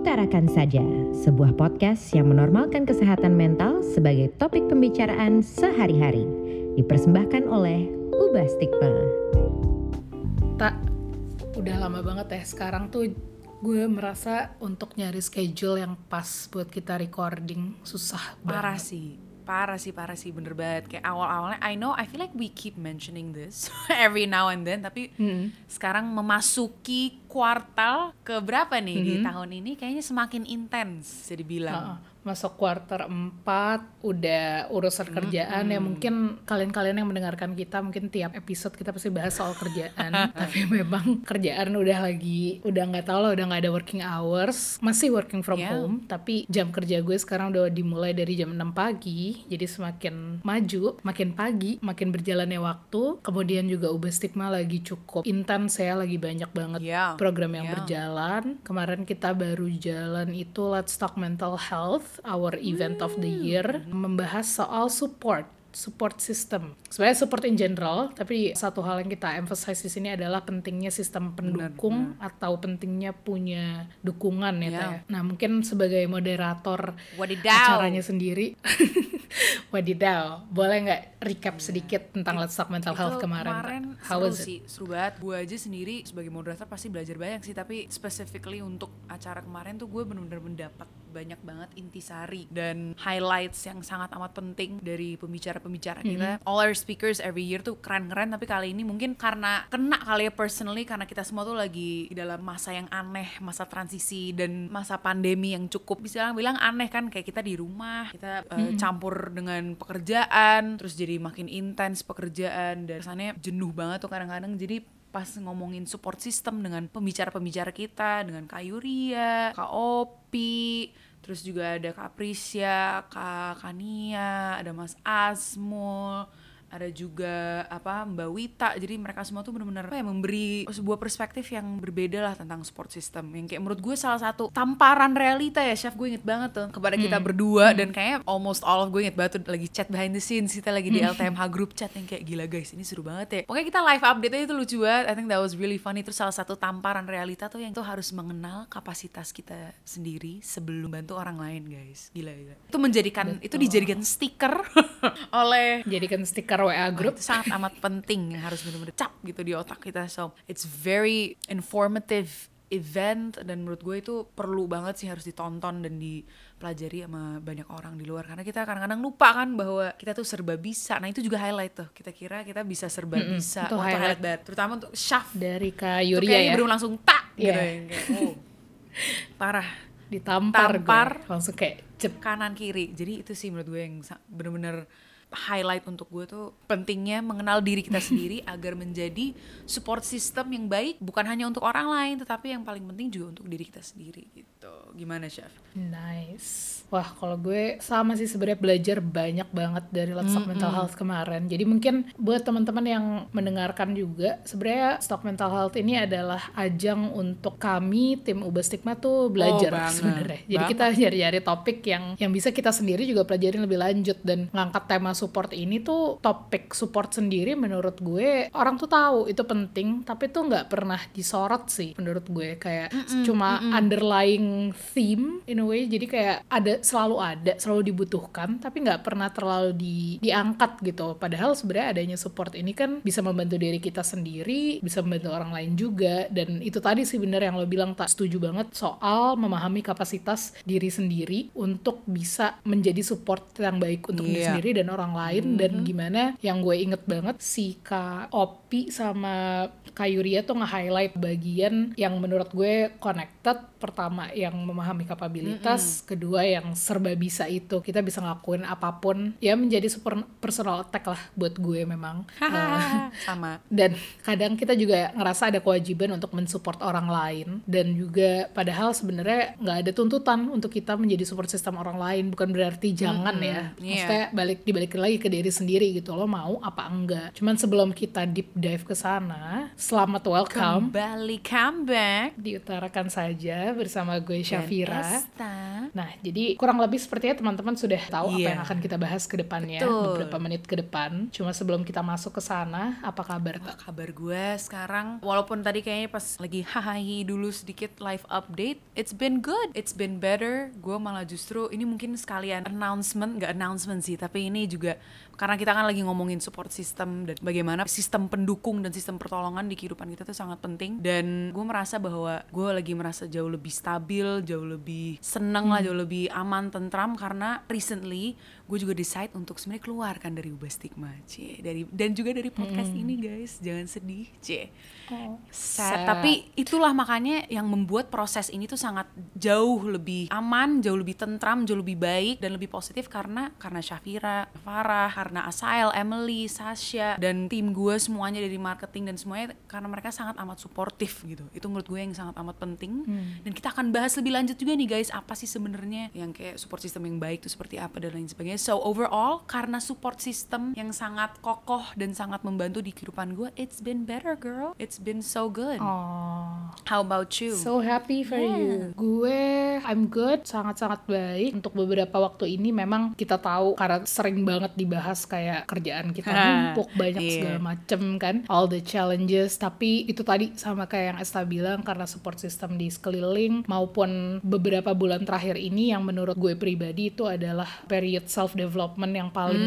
Utarakan Saja, sebuah podcast yang menormalkan kesehatan mental sebagai topik pembicaraan sehari-hari. Dipersembahkan oleh Ubah Stigma. Tak, udah lama banget ya sekarang tuh gue merasa untuk nyari schedule yang pas buat kita recording susah parah banget. sih parah sih parah sih bener banget kayak awal-awalnya I know I feel like we keep mentioning this every now and then tapi Hmm. sekarang memasuki kuartal ke berapa nih di Mhm. tahun ini kayaknya semakin intens bisa dibilang Heeh. Masuk kuarter 4 udah urusan kerjaan ya mungkin kalian-kalian yang mendengarkan kita mungkin tiap episode kita pasti bahas soal kerjaan tapi memang kerjaan udah lagi udah nggak tahu lah udah nggak ada working hours masih working from Yeah. home tapi jam kerja gue sekarang udah dimulai dari jam 6 pagi jadi semakin maju makin pagi makin berjalannya waktu kemudian juga ubah stigma lagi cukup intens ya lagi banyak banget Yeah. program yang Yeah. berjalan. Kemarin kita baru jalan itu Let's Talk Mental Health, our event of the year, membahas soal support support system. Sebenarnya support in general, tapi satu hal yang kita emphasize di sini adalah pentingnya sistem pendukung atau pentingnya punya dukungan ya. Yeah. Teh. Nah, mungkin sebagai moderator Wadidaw. acaranya sendiri Wadidaw, boleh nggak recap sedikit tentang Let's Talk Mental Health Itu kemarin? How seru was it? sih, seru banget. Gue aja sendiri sebagai moderator pasti belajar banyak sih, tapi specifically untuk acara kemarin tuh gue bener-bener mendapat banyak banget intisari dan highlights yang sangat amat penting dari pembicara-pembicara kita. Mm-hmm. All our speakers every year tuh keren-keren, tapi kali ini mungkin karena kena kali ya personally karena kita semua tuh lagi di dalam masa yang aneh, masa transisi dan masa pandemi yang cukup bisa bilang aneh kan kayak kita di rumah, kita uh, campur dengan pekerjaan, terus jadi makin intens pekerjaan dan kesannya jenuh banget tuh kadang-kadang jadi pas ngomongin support system dengan pembicara-pembicara kita dengan Kak Yuria, Kak Opi, terus juga ada Kak Prisya, Kak Kania, ada Mas Asmul, ada juga apa Mbak Wita. Jadi mereka semua tuh benar-benar apa ya, memberi sebuah perspektif yang berbeda lah tentang support system. Yang kayak menurut gue salah satu tamparan realita ya, Chef. Gue inget banget tuh kepada kita berdua dan kayaknya almost all of gue inget banget tuh lagi chat behind the scenes kita lagi di LTMH group chat yang kayak gila guys ini seru banget ya. Pokoknya kita live update aja itu lucu banget. I think that was really funny. Terus salah satu tamparan realita tuh yang tuh harus mengenal kapasitas kita sendiri sebelum bantu orang lain guys. Gila gila. Itu menjadikan itu dijadikan stiker oleh Jadikan stiker WA grup group. Itu sangat amat penting yang harus benar-benar cap gitu di otak kita. So it's very informative event dan menurut gue itu perlu banget sih harus ditonton dan dipelajari sama banyak orang di luar. Karena kita kadang-kadang lupa kan bahwa kita tuh serba bisa. Nah itu juga highlight tuh. Kita kira kita bisa serba bisa. Itu Wah, highlight. banget. Terutama untuk Syaf dari Kak Yuria ya. belum langsung tak gitu Iya. yang kayak, oh, parah. Ditampar Tampar. gue. Langsung kayak cep. Kanan kiri. Jadi itu sih menurut gue yang bener-bener highlight untuk gue tuh pentingnya mengenal diri kita sendiri agar menjadi support system yang baik bukan hanya untuk orang lain tetapi yang paling penting juga untuk diri kita sendiri gitu. Gimana chef nice. Wah kalau gue sama sih sebenarnya belajar banyak banget dari Let's Talk Mental Health kemarin. Jadi mungkin buat teman-teman yang mendengarkan juga sebenarnya Stock Mental Health ini adalah ajang untuk kami tim Ubah Stigma tuh belajar Oh, sebenarnya. Jadi Banget. kita nyari-nyari topik yang yang bisa kita sendiri juga pelajarin lebih lanjut dan ngangkat tema support ini tuh topik support sendiri menurut gue orang tuh tahu itu penting tapi tuh nggak pernah disorot sih menurut gue. Kayak cuma underlying theme in a way. Jadi kayak ada selalu ada selalu dibutuhkan tapi nggak pernah terlalu di diangkat gitu. Padahal sebenarnya adanya support ini kan bisa membantu diri kita sendiri bisa membantu orang lain juga. Dan itu tadi sih bener yang lo bilang tak setuju banget soal memahami kapasitas diri sendiri untuk bisa menjadi support yang baik untuk diri Iya. sendiri dan orang lain dan gimana yang gue inget banget si Kak Opi sama Kak Yuria tuh nge-highlight bagian yang menurut gue connected pertama yang memahami kapabilitas kedua yang serba bisa itu kita bisa ngelakuin apa pun ya menjadi super personal attack lah buat gue memang. Eh, sama. dan kadang kita juga ngerasa ada kewajiban untuk mensupport orang lain dan juga padahal sebenarnya nggak ada tuntutan untuk kita menjadi support system orang lain bukan berarti jangan ya. Iya. maksudnya balik dibalikin lagi ke diri sendiri gitu lo mau apa enggak. Cuman sebelum kita deep dive ke sana selamat welcome. Kembali comeback. Diutarakan saja bersama gue Syafira. Esta. Nah, jadi kurang lebih sepertinya teman-teman sudah tahu apa Iya. yang akan kita bahas ke depannya Betul. beberapa menit ke depan. Cuma sebelum kita masuk ke sana, apa kabar Wah, kabar gue sekarang walaupun tadi kayaknya pas lagi hahaha dulu sedikit live update it's been good it's been better gue malah justru ini mungkin sekalian announcement nggak announcement sih tapi ini juga karena kita kan lagi ngomongin support system dan bagaimana sistem pendukung dan sistem pertolongan di kehidupan kita tuh sangat penting. Dan gue merasa bahwa gue lagi merasa jauh lebih stabil jauh lebih seneng lah jauh lebih aman tentram karena recently gue juga decide untuk sebenarnya keluarkan dari ubah stigma cie dari dan juga dari podcast ini guys jangan sedih cie Oh, Sad. Tapi itulah makanya yang membuat proses ini tuh sangat jauh lebih aman, jauh lebih tentram, jauh lebih baik dan lebih positif karena karena Syafira, Farah, karena Asael, Emily, Sasha dan tim gue semuanya dari marketing dan semuanya karena mereka sangat amat suportif gitu. Itu menurut gue yang sangat amat penting. Dan kita akan bahas lebih lanjut juga nih guys, apa sih sebenarnya yang kayak support system yang baik itu seperti apa dan lain sebagainya. So overall karena support system yang sangat kokoh dan sangat membantu di kehidupan gue, it's been better girl. It's been so good. Oh, How about you? so happy for you. Gue, I'm good, sangat-sangat baik. Untuk beberapa waktu ini memang kita tahu karena sering banget dibahas kayak kerjaan kita Ha, numpuk banyak iya. segala macem kan, all the challenges. Tapi itu tadi sama kayak yang Esta bilang karena support system di sekeliling maupun beberapa bulan terakhir ini yang menurut gue pribadi itu adalah period self development yang paling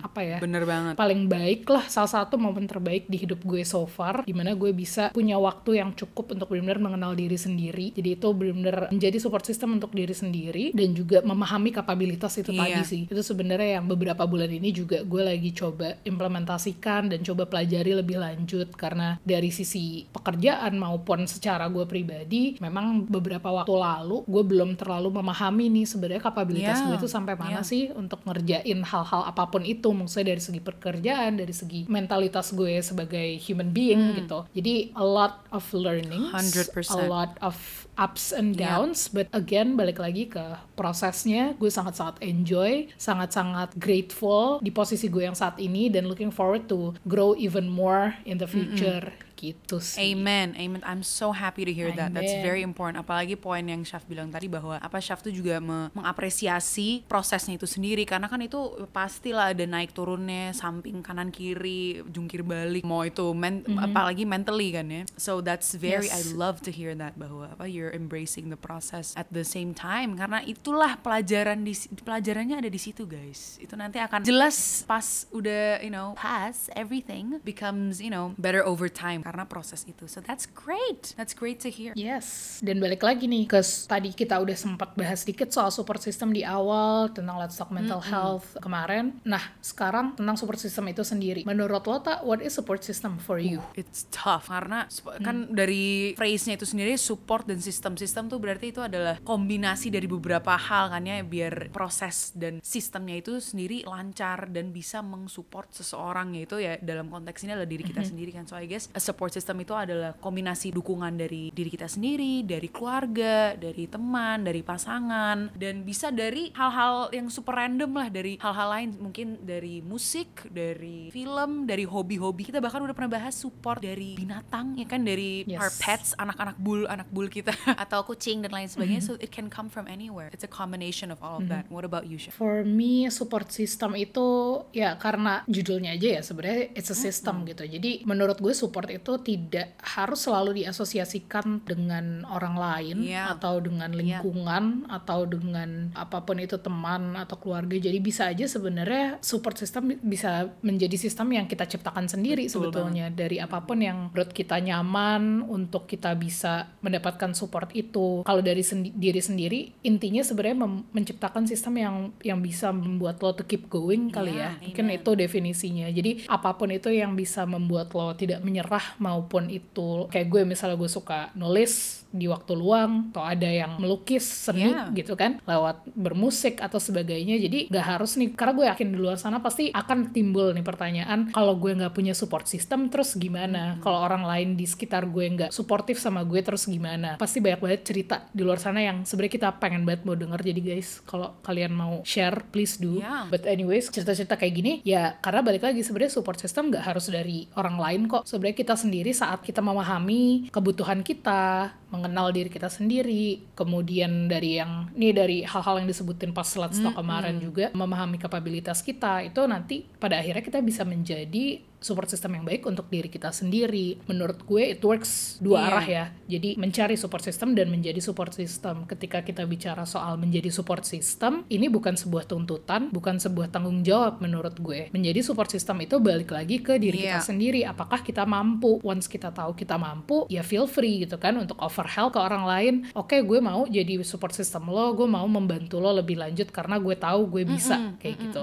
apa ya? Bener banget. paling baik lah salah satu momen terbaik di hidup gue so far di mana gue bisa punya waktu yang cukup untuk benar-benar mengenal diri sendiri jadi itu benar-benar menjadi support system untuk diri sendiri dan juga memahami kapabilitas itu tadi Iya. sih itu sebenarnya yang beberapa bulan ini juga gue lagi coba implementasikan dan coba pelajari lebih lanjut karena dari sisi pekerjaan maupun secara gue pribadi memang beberapa waktu lalu gue belum terlalu memahami nih sebenarnya kapabilitas Iya. gue itu sampai mana Iya. sih untuk ngerjain hal-hal apa pun itu maksudnya dari segi pekerjaan dari segi mentalitas gue sebagai human being gitu jadi a lot of learning 100%. a lot of ups and Yeah. downs but again balik lagi ke prosesnya gue sangat-sangat enjoy sangat-sangat grateful di posisi gue yang saat ini dan looking forward to grow even more in the future gitu sih Amen, amen. I'm so happy to hear that. That's Amen. very important. Apalagi poin yang Syaf bilang tadi bahwa apa Syaf tuh juga me- mengapresiasi prosesnya itu sendiri karena kan itu pastilah ada naik turunnya, samping kanan kiri, jungkir balik, mau itu men- apalagi mentally kan ya. So that's very I Yes. love to hear that bahwa apa you're embracing the process at the same time karena itulah pelajaran di pelajarannya ada di situ guys. Itu nanti akan jelas pas udah you know pass everything becomes you know better over time karena proses itu. So that's great. That's great to hear. Yes, dan balik lagi nih ke tadi kita udah sempat bahas dikit soal support system di awal tentang Let's Talk Mental Health kemarin. Nah, sekarang tentang support system itu sendiri. Menurut lo tak, what is support system for you? It's tough karena sp- kan dari phrase-nya itu sendiri support dan sistem-sistem tuh berarti itu adalah kombinasi dari beberapa hal kan ya biar proses dan sistemnya itu sendiri lancar dan bisa mensupport seseorang yaitu ya dalam konteks ini adalah diri kita sendiri kan so I guess a support system itu adalah kombinasi dukungan dari diri kita sendiri dari keluarga dari teman dari pasangan dan bisa dari hal-hal yang super random lah dari hal-hal lain mungkin dari musik dari film dari hobi-hobi. Kita bahkan udah pernah bahas support dari binatang ya kan? Dari Yes. our pets anak-anak bul anak bul kita. Atau kucing dan lain sebagainya. So it can come from anywhere. It's a combination of all of that. What about you Syah? For me, support system itu ya karena judulnya aja ya sebenarnya it's a system gitu. Jadi menurut gue support itu tidak harus selalu diasosiasikan dengan orang lain Iya. atau dengan Iya. lingkungan atau dengan apa pun itu teman atau keluarga. Jadi bisa aja sebenarnya support system bisa menjadi sistem yang kita ciptakan sendiri Betul sebetulnya dari apa pun yang menurut kita nyaman untuk kita bisa mendapatkan support itu. Kalau dari sendi- diri sendiri intinya sebenarnya menciptakan sistem yang yang bisa membuat lo to keep going kali Yeah, ya. Mungkin amen. itu definisinya. Jadi apa pun itu yang bisa membuat lo tidak menyerah maupun itu kayak gue misalnya gue suka nulis di waktu luang atau ada yang melukis seni Yeah. gitu kan lewat bermusik atau sebagainya jadi nggak harus nih karena gue yakin di luar sana pasti akan timbul nih pertanyaan kalau gue nggak punya support system terus gimana? Kalau orang lain di sekitar gue nggak suportif sama gue terus gimana? Pasti banyak banget cerita di luar sana yang sebenarnya kita pengen banget mau denger. Jadi guys kalau kalian mau share please do. Yeah. but anyways cerita-cerita kayak gini ya karena balik lagi sebenarnya support system nggak harus dari orang lain kok. Sebenarnya kita sendiri saat kita memahami kebutuhan kita, mengenal diri kita sendiri, kemudian dari yang ini dari hal-hal yang disebutin pas slide stock kemarin juga memahami kapabilitas kita itu nanti pada akhirnya kita bisa menjadi support system yang baik untuk diri kita sendiri. Menurut gue it works dua Iya. arah ya. Jadi mencari support system dan menjadi support system. Ketika kita bicara soal menjadi support system, ini bukan sebuah tuntutan, bukan sebuah tanggung jawab menurut gue. Menjadi support system itu balik lagi ke diri kita Iya. sendiri. Apakah kita mampu? Once kita tahu kita mampu, ya feel free gitu kan untuk offer help ke orang lain. Oke, gue mau jadi support system lo, gue mau membantu lo lebih lanjut karena gue tahu gue bisa kayak gitu.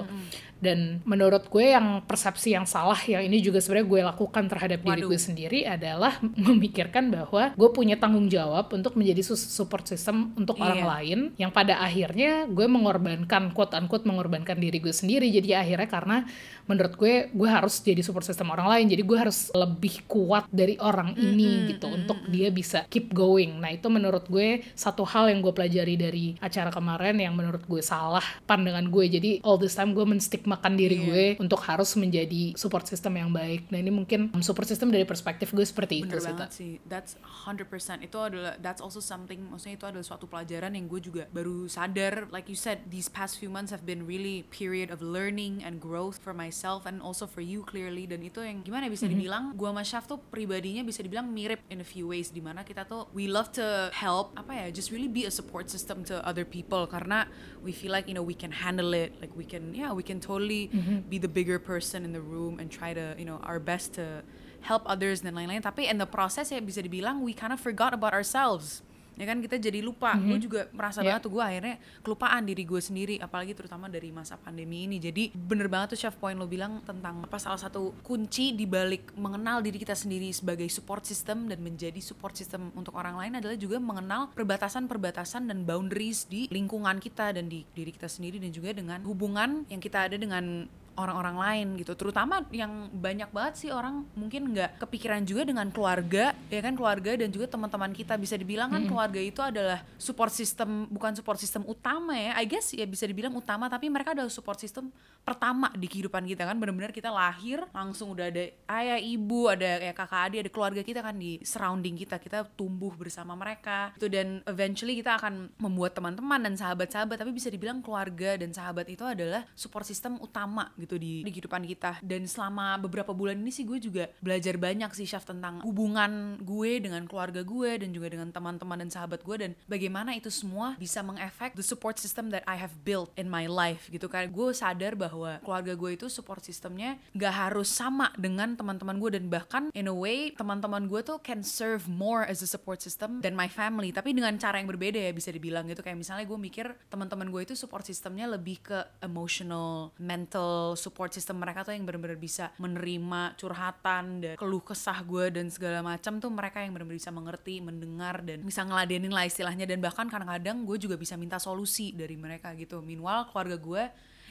Dan menurut gue yang persepsi yang salah yang ini juga sebenarnya gue lakukan terhadap diri Waduh. gue sendiri adalah memikirkan bahwa gue punya tanggung jawab untuk menjadi support system untuk Iya. orang lain yang pada akhirnya gue mengorbankan quote unquote mengorbankan diri gue sendiri. Jadi akhirnya karena menurut gue gue harus jadi support system orang lain. Jadi gue harus lebih kuat dari orang ini gitu untuk dia bisa keep going. Nah itu menurut gue satu hal yang gue pelajari dari acara kemarin yang menurut gue salah pandangan gue. Jadi all this time gue menstigmakan diri Iya. gue untuk harus menjadi support system yang baik. Nah ini mungkin um, support system dari perspektif gue seperti itu Bener sih banget sih. That's 100%. Itu adalah that's also something maksudnya itu adalah suatu pelajaran yang gue juga baru sadar. Like you said these past few months have been really period of learning and growth for myself and also for you clearly. Dan itu yang gimana ya, bisa dibilang gue sama Syaf tuh pribadinya bisa dibilang mirip in a few ways. Di mana kita tuh we love to help apa ya just really be a support system to other people. Karena we feel like you know we can handle it. Like we can yeah we can totally Mm-hmm. be the bigger person in the room and try to you know our best to help others dan lain-lain. Tapi in the process ya bisa dibilang we kind of forgot about ourselves ya kan kita jadi lupa. Gue juga merasa Yeah. banget tuh gue akhirnya kelupaan diri gue sendiri apalagi terutama dari masa pandemi ini. Jadi bener banget tuh chef point lo bilang tentang apa salah satu kunci di balik mengenal diri kita sendiri sebagai support system dan menjadi support system untuk orang lain adalah juga mengenal perbatasan-perbatasan dan boundaries di lingkungan kita dan di diri kita sendiri dan juga dengan hubungan yang kita ada dengan orang-orang lain gitu. Terutama yang banyak banget sih orang mungkin nggak kepikiran juga dengan keluarga ya kan keluarga dan juga teman-teman kita. Bisa dibilang kan keluarga itu adalah support system bukan support system utama ya. I guess ya bisa dibilang utama tapi mereka adalah support system pertama di kehidupan kita kan. Benar-benar kita lahir langsung udah ada ayah ibu ada kayak kakak adik ada keluarga kita kan di surrounding kita. Kita tumbuh bersama mereka. Itu dan eventually kita akan membuat teman-teman dan sahabat-sahabat. Tapi bisa dibilang keluarga dan sahabat itu adalah support system utama gitu di, di kehidupan kita. Dan selama beberapa bulan ini sih gue juga belajar banyak sih Syaf tentang hubungan gue dengan keluarga gue dan juga dengan teman-teman dan sahabat gue dan bagaimana itu semua bisa mengefek the support system that I have built in my life gitu kan. Gue sadar bahwa keluarga gue itu support systemnya gak harus sama dengan teman-teman gue dan bahkan in a way teman-teman gue tuh can serve more as a support system than my family. Tapi dengan cara yang berbeda ya bisa dibilang gitu. Kayak misalnya gue mikir teman-teman gue itu support systemnya lebih ke emotional mental support system mereka tuh yang benar-benar bisa menerima curhatan dan keluh kesah gue dan segala macam tuh mereka yang benar-benar bisa mengerti mendengar dan bisa ngeladenin lah istilahnya. Dan bahkan kadang-kadang gue juga bisa minta solusi dari mereka gitu. Meanwhile keluarga gue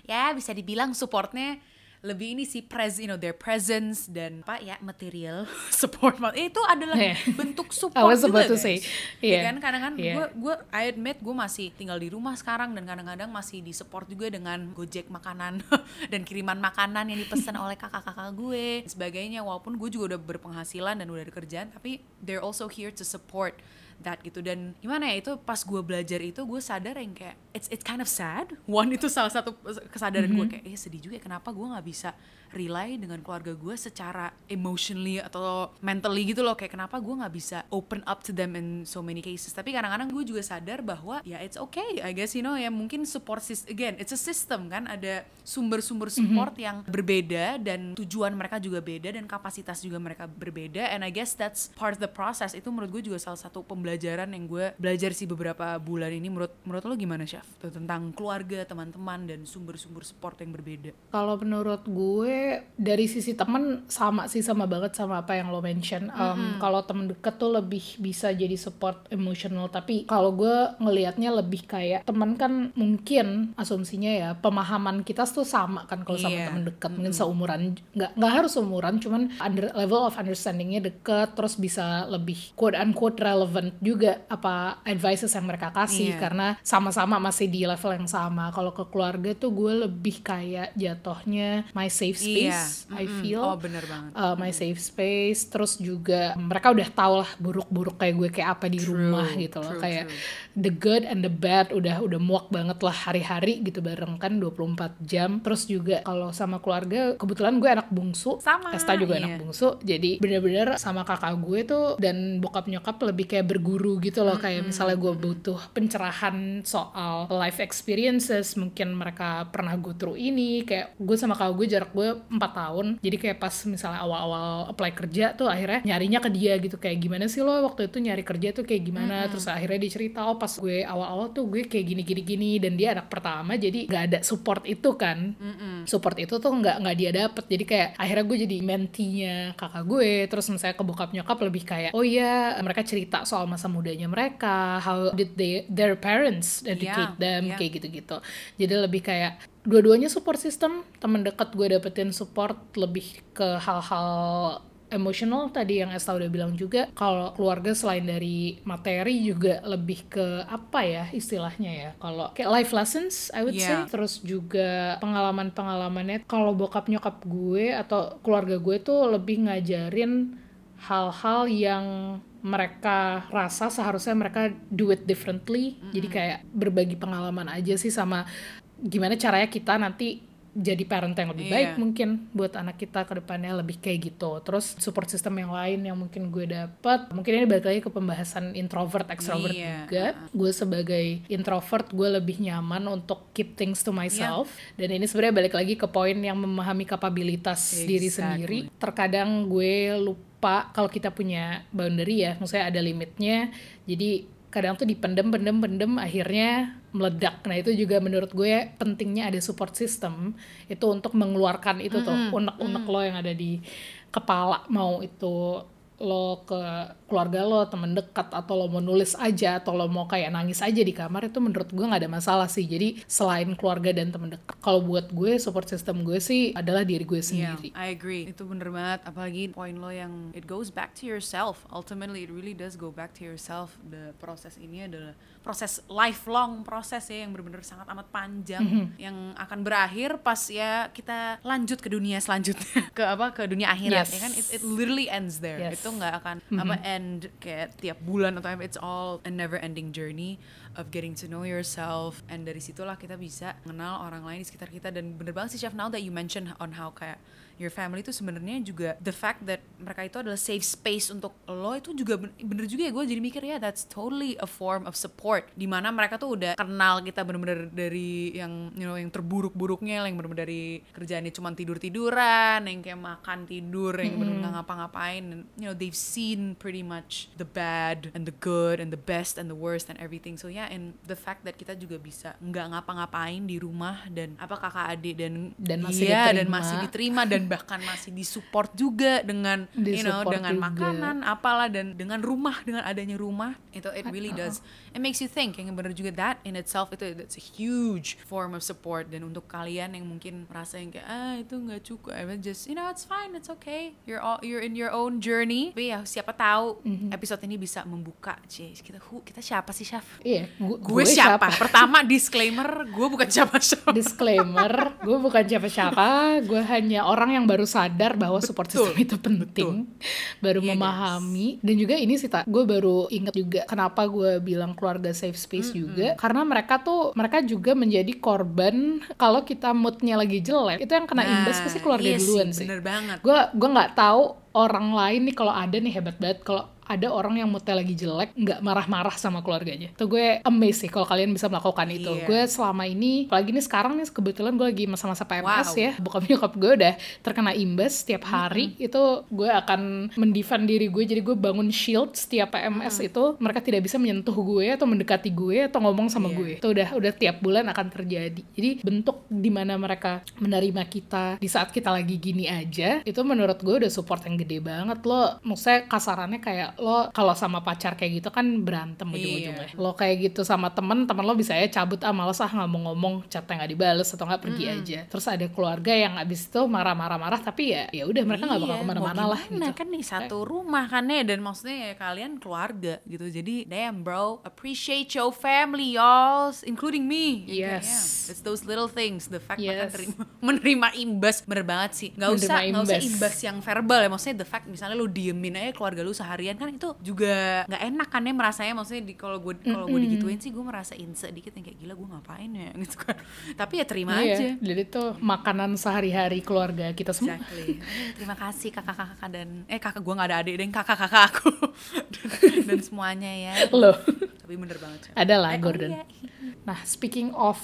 ya bisa dibilang supportnya lebih ini sih pres you know their presence dan apa ya material support itu adalah Yeah. bentuk I support was juga about to guys. say, Ya yeah. kan kadang kan Yeah. gue gue I admit gue masih tinggal di rumah sekarang dan kadang-kadang masih di support juga dengan gojek makanan dan kiriman makanan yang dipesan oleh kakak-kakak gue dan sebagainya walaupun gue juga udah berpenghasilan dan udah ada kerjaan tapi they're also here to support that gitu. Dan gimana ya itu pas gue belajar itu gue sadar yang kayak it's it's kind of sad. One itu salah satu kesadaran gue kayak eh sedih juga kenapa gue nggak bisa rely dengan keluarga gue secara emotionally atau mentally gitu loh. Kayak kenapa gue nggak bisa open up to them in so many cases? Tapi kadang-kadang gue juga sadar bahwa ya it's okay I guess you know ya mungkin support system again it's a system kan. Ada sumber-sumber support yang berbeda dan tujuan mereka juga beda dan kapasitas juga mereka berbeda. And I guess that's part of the process. Itu menurut gue juga salah satu pembelajaran yang gue belajar sih beberapa bulan ini. Menurut menurut lo gimana chef? Tentang keluarga teman-teman dan sumber-sumber support yang berbeda. Kalau menurut gue dari sisi temen sama sih sama banget sama apa yang lo mention. Um, Kalau temen deket tuh lebih bisa jadi support emotional. Tapi kalau gue ngelihatnya lebih kayak temen kan mungkin asumsinya ya pemahaman kita tuh sama kan kalau sama Iya. temen deket mungkin seumuran nggak nggak harus seumuran cuman under, level of understandingnya deket terus bisa lebih quote unquote relevant juga apa advices yang mereka kasih Iya. karena sama-sama masih di level yang sama kalau ke keluarga tuh gue lebih kayak jatohnya my safe space Iya. I Mm-mm. feel Oh, bener banget. uh, my safe space terus juga mereka udah tau lah buruk-buruk kayak gue kayak apa di True, rumah gitu loh true, kayak true. the good and the bad udah udah muak banget lah hari-hari gitu bareng kan 24 jam terus juga kalau sama keluarga kebetulan gue anak bungsu Sama, Esta juga iya. anak bungsu jadi bener-bener sama kakak gue tuh dan bokap nyokap lebih kayak berguru gitu loh kayak misalnya gue butuh pencerahan soal life experiences mungkin mereka pernah go through ini kayak gue sama kakak gue jarak gue 4 tahun. Jadi kayak pas misalnya awal-awal apply kerja tuh akhirnya nyarinya ke dia gitu. Kayak gimana sih lo waktu itu nyari kerja tuh kayak gimana? Terus akhirnya dia cerita oh pas gue awal-awal tuh gue kayak gini gini gini dan dia anak pertama jadi nggak ada support itu kan. Support itu tuh nggak nggak dia dapet. Jadi kayak akhirnya gue jadi mentinya kakak gue. Terus misalnya ke bokap nyokap lebih kayak oh iya mereka cerita soal masa mudanya mereka. How did they their parents educate Yeah, them yeah. kayak gitu-gitu. Jadi lebih kayak dua-duanya support system. Temen dekat gue dapetin support lebih ke hal-hal emosional tadi yang Esta udah bilang juga. Kalau keluarga selain dari materi juga lebih ke apa ya istilahnya ya? Kalau kayak life lessons I would say. Yeah. terus juga pengalaman-pengalamannya. Kalau bokap nyokap gue atau keluarga gue tuh lebih ngajarin hal-hal yang mereka rasa seharusnya mereka do it differently. Jadi kayak berbagi pengalaman aja sih sama gimana caranya kita nanti jadi parent yang lebih baik Iya. mungkin buat anak kita ke depannya lebih kayak gitu. Terus support system yang lain yang mungkin gue dapet, mungkin ini balik lagi ke pembahasan introvert extrovert Iya. juga. Gue sebagai introvert gue lebih nyaman untuk keep things to myself. Dan ini sebenarnya balik lagi ke poin yang memahami kapabilitas diri Exactly. sendiri. Terkadang gue lupa kalau kita punya boundary ya, maksudnya ada limitnya. Jadi kadang tuh dipendem pendem pendem akhirnya meledak nah itu juga menurut gue pentingnya ada support system itu untuk mengeluarkan itu tuh unek-unek lo yang ada di kepala mau itu lo ke keluarga lo temen dekat atau lo mau nulis aja atau lo mau kayak nangis aja di kamar itu menurut gue nggak ada masalah sih jadi selain keluarga dan temen dekat kalau buat gue support system gue sih adalah diri gue Yeah, sendiri I agree. Itu bener banget. Apalagi poin lo yang it goes back to yourself. Ultimately, it really does go back to yourself. The proses ini adalah proses lifelong proses ya yang benar-benar sangat amat panjang Mhm. yang akan berakhir pas ya kita lanjut ke dunia selanjutnya. Ke apa? Ke dunia akhirat Yes. ya kan? It, it literally ends there. Yes. itu nggak akan apa end kayak tiap bulan atau apa. It's all a never ending journey of getting to know yourself. And dari situlah kita bisa mengenal orang lain di sekitar kita. Dan bener banget sih chef now that you mention on how kayak your family itu sebenarnya juga the fact that mereka itu adalah safe space untuk lo itu juga ben- bener juga ya gue jadi mikir ya that's totally a form of support di mana mereka tuh udah kenal kita bener-bener dari yang you know yang terburuk-buruknya yang bener-bener dari kerjaannya cuma tidur-tiduran yang kayak makan tidur yang bener-bener nggak ngapa-ngapain and you know they've seen pretty much the bad and the good and the best and the worst and everything so yeah and the fact that kita juga bisa nggak ngapa-ngapain di rumah dan apa kakak adik dan Dan masih iya, dan diterima. masih diterima dan bahkan masih disupport juga dengan you know dengan juga. makanan apalah dan dengan rumah dengan adanya rumah itu it really does it makes you think yang bener juga that in itself itu that's a huge form of support dan untuk kalian yang mungkin merasa yang kayak ah itu nggak cukup I mean, just you know it's fine it's okay you're all you're in your own journey tapi ya siapa tahu Mm-hmm. episode ini bisa membuka cie kita who, kita siapa sih chef iya gue, gue siapa? pertama disclaimer gue bukan siapa-siapa Disclaimer, gue bukan siapa-siapa, gue hanya orang yang baru sadar bahwa support system itu penting, baru Iya, guys. memahami, dan juga ini sih tak, gue baru inget juga kenapa gue bilang keluarga safe space juga, karena mereka tuh mereka juga menjadi korban kalau kita moodnya lagi jelek, itu yang kena imbas pasti keluarga iya duluan sih. bener banget. Gue gue nggak tahu orang lain nih kalau ada nih hebat banget. Kalau ada orang yang moodnya lagi jelek nggak marah-marah sama keluarganya. Tuh gue amazed sih kalau kalian bisa melakukan itu. Iya. gue selama ini apalagi nih sekarang nih kebetulan gue lagi masa-masa PMS Wow. ya. Bokap nyokap gue udah terkena imbas setiap hari. Itu gue akan mendefend diri gue. Jadi gue bangun shield setiap PMS itu. Mereka tidak bisa menyentuh gue atau mendekati gue atau ngomong sama Iya. gue. Itu udah udah tiap bulan akan terjadi. Jadi bentuk di mana mereka menerima kita di saat kita lagi gini aja itu menurut gue udah support yang gede banget lo maksudnya kasarannya kayak lo kalau sama pacar kayak gitu kan berantem Iya. ujung-ujungnya. Lo kayak gitu sama temen, temen lo bisa ya cabut ah males ah nggak mau ngomong, chatnya nggak dibales atau nggak pergi aja. Terus ada keluarga yang abis itu marah-marah-marah tapi ya ya udah mereka nggak bakal Iya, ke mana-mana mau lah gitu. kan nih satu rumah kan ya dan maksudnya ya kalian keluarga gitu jadi damn bro appreciate your family y'all including me Ya, Yes. yeah, it's those little things the fact Yes. terima, menerima imbas bener banget sih nggak Menerima usah nggak usah imbas. yang verbal ya maksudnya the fact misalnya lu diemin aja keluarga lu seharian kan itu juga nggak enak kan ya merasanya maksudnya di kalau gue kalau gue digituin sih gue merasa inse dikit yang kayak gila gue ngapain ya gitu kan tapi ya terima Iya, aja jadi itu makanan sehari-hari keluarga kita semua. Exactly. Terima kasih kakak-kakak dan eh kakak gue nggak ada adik dan kakak-kakak aku dan, dan semuanya ya. Loh, Tapi bener banget. Ada lah Eh, oh Gordon. iya. Nah, speaking of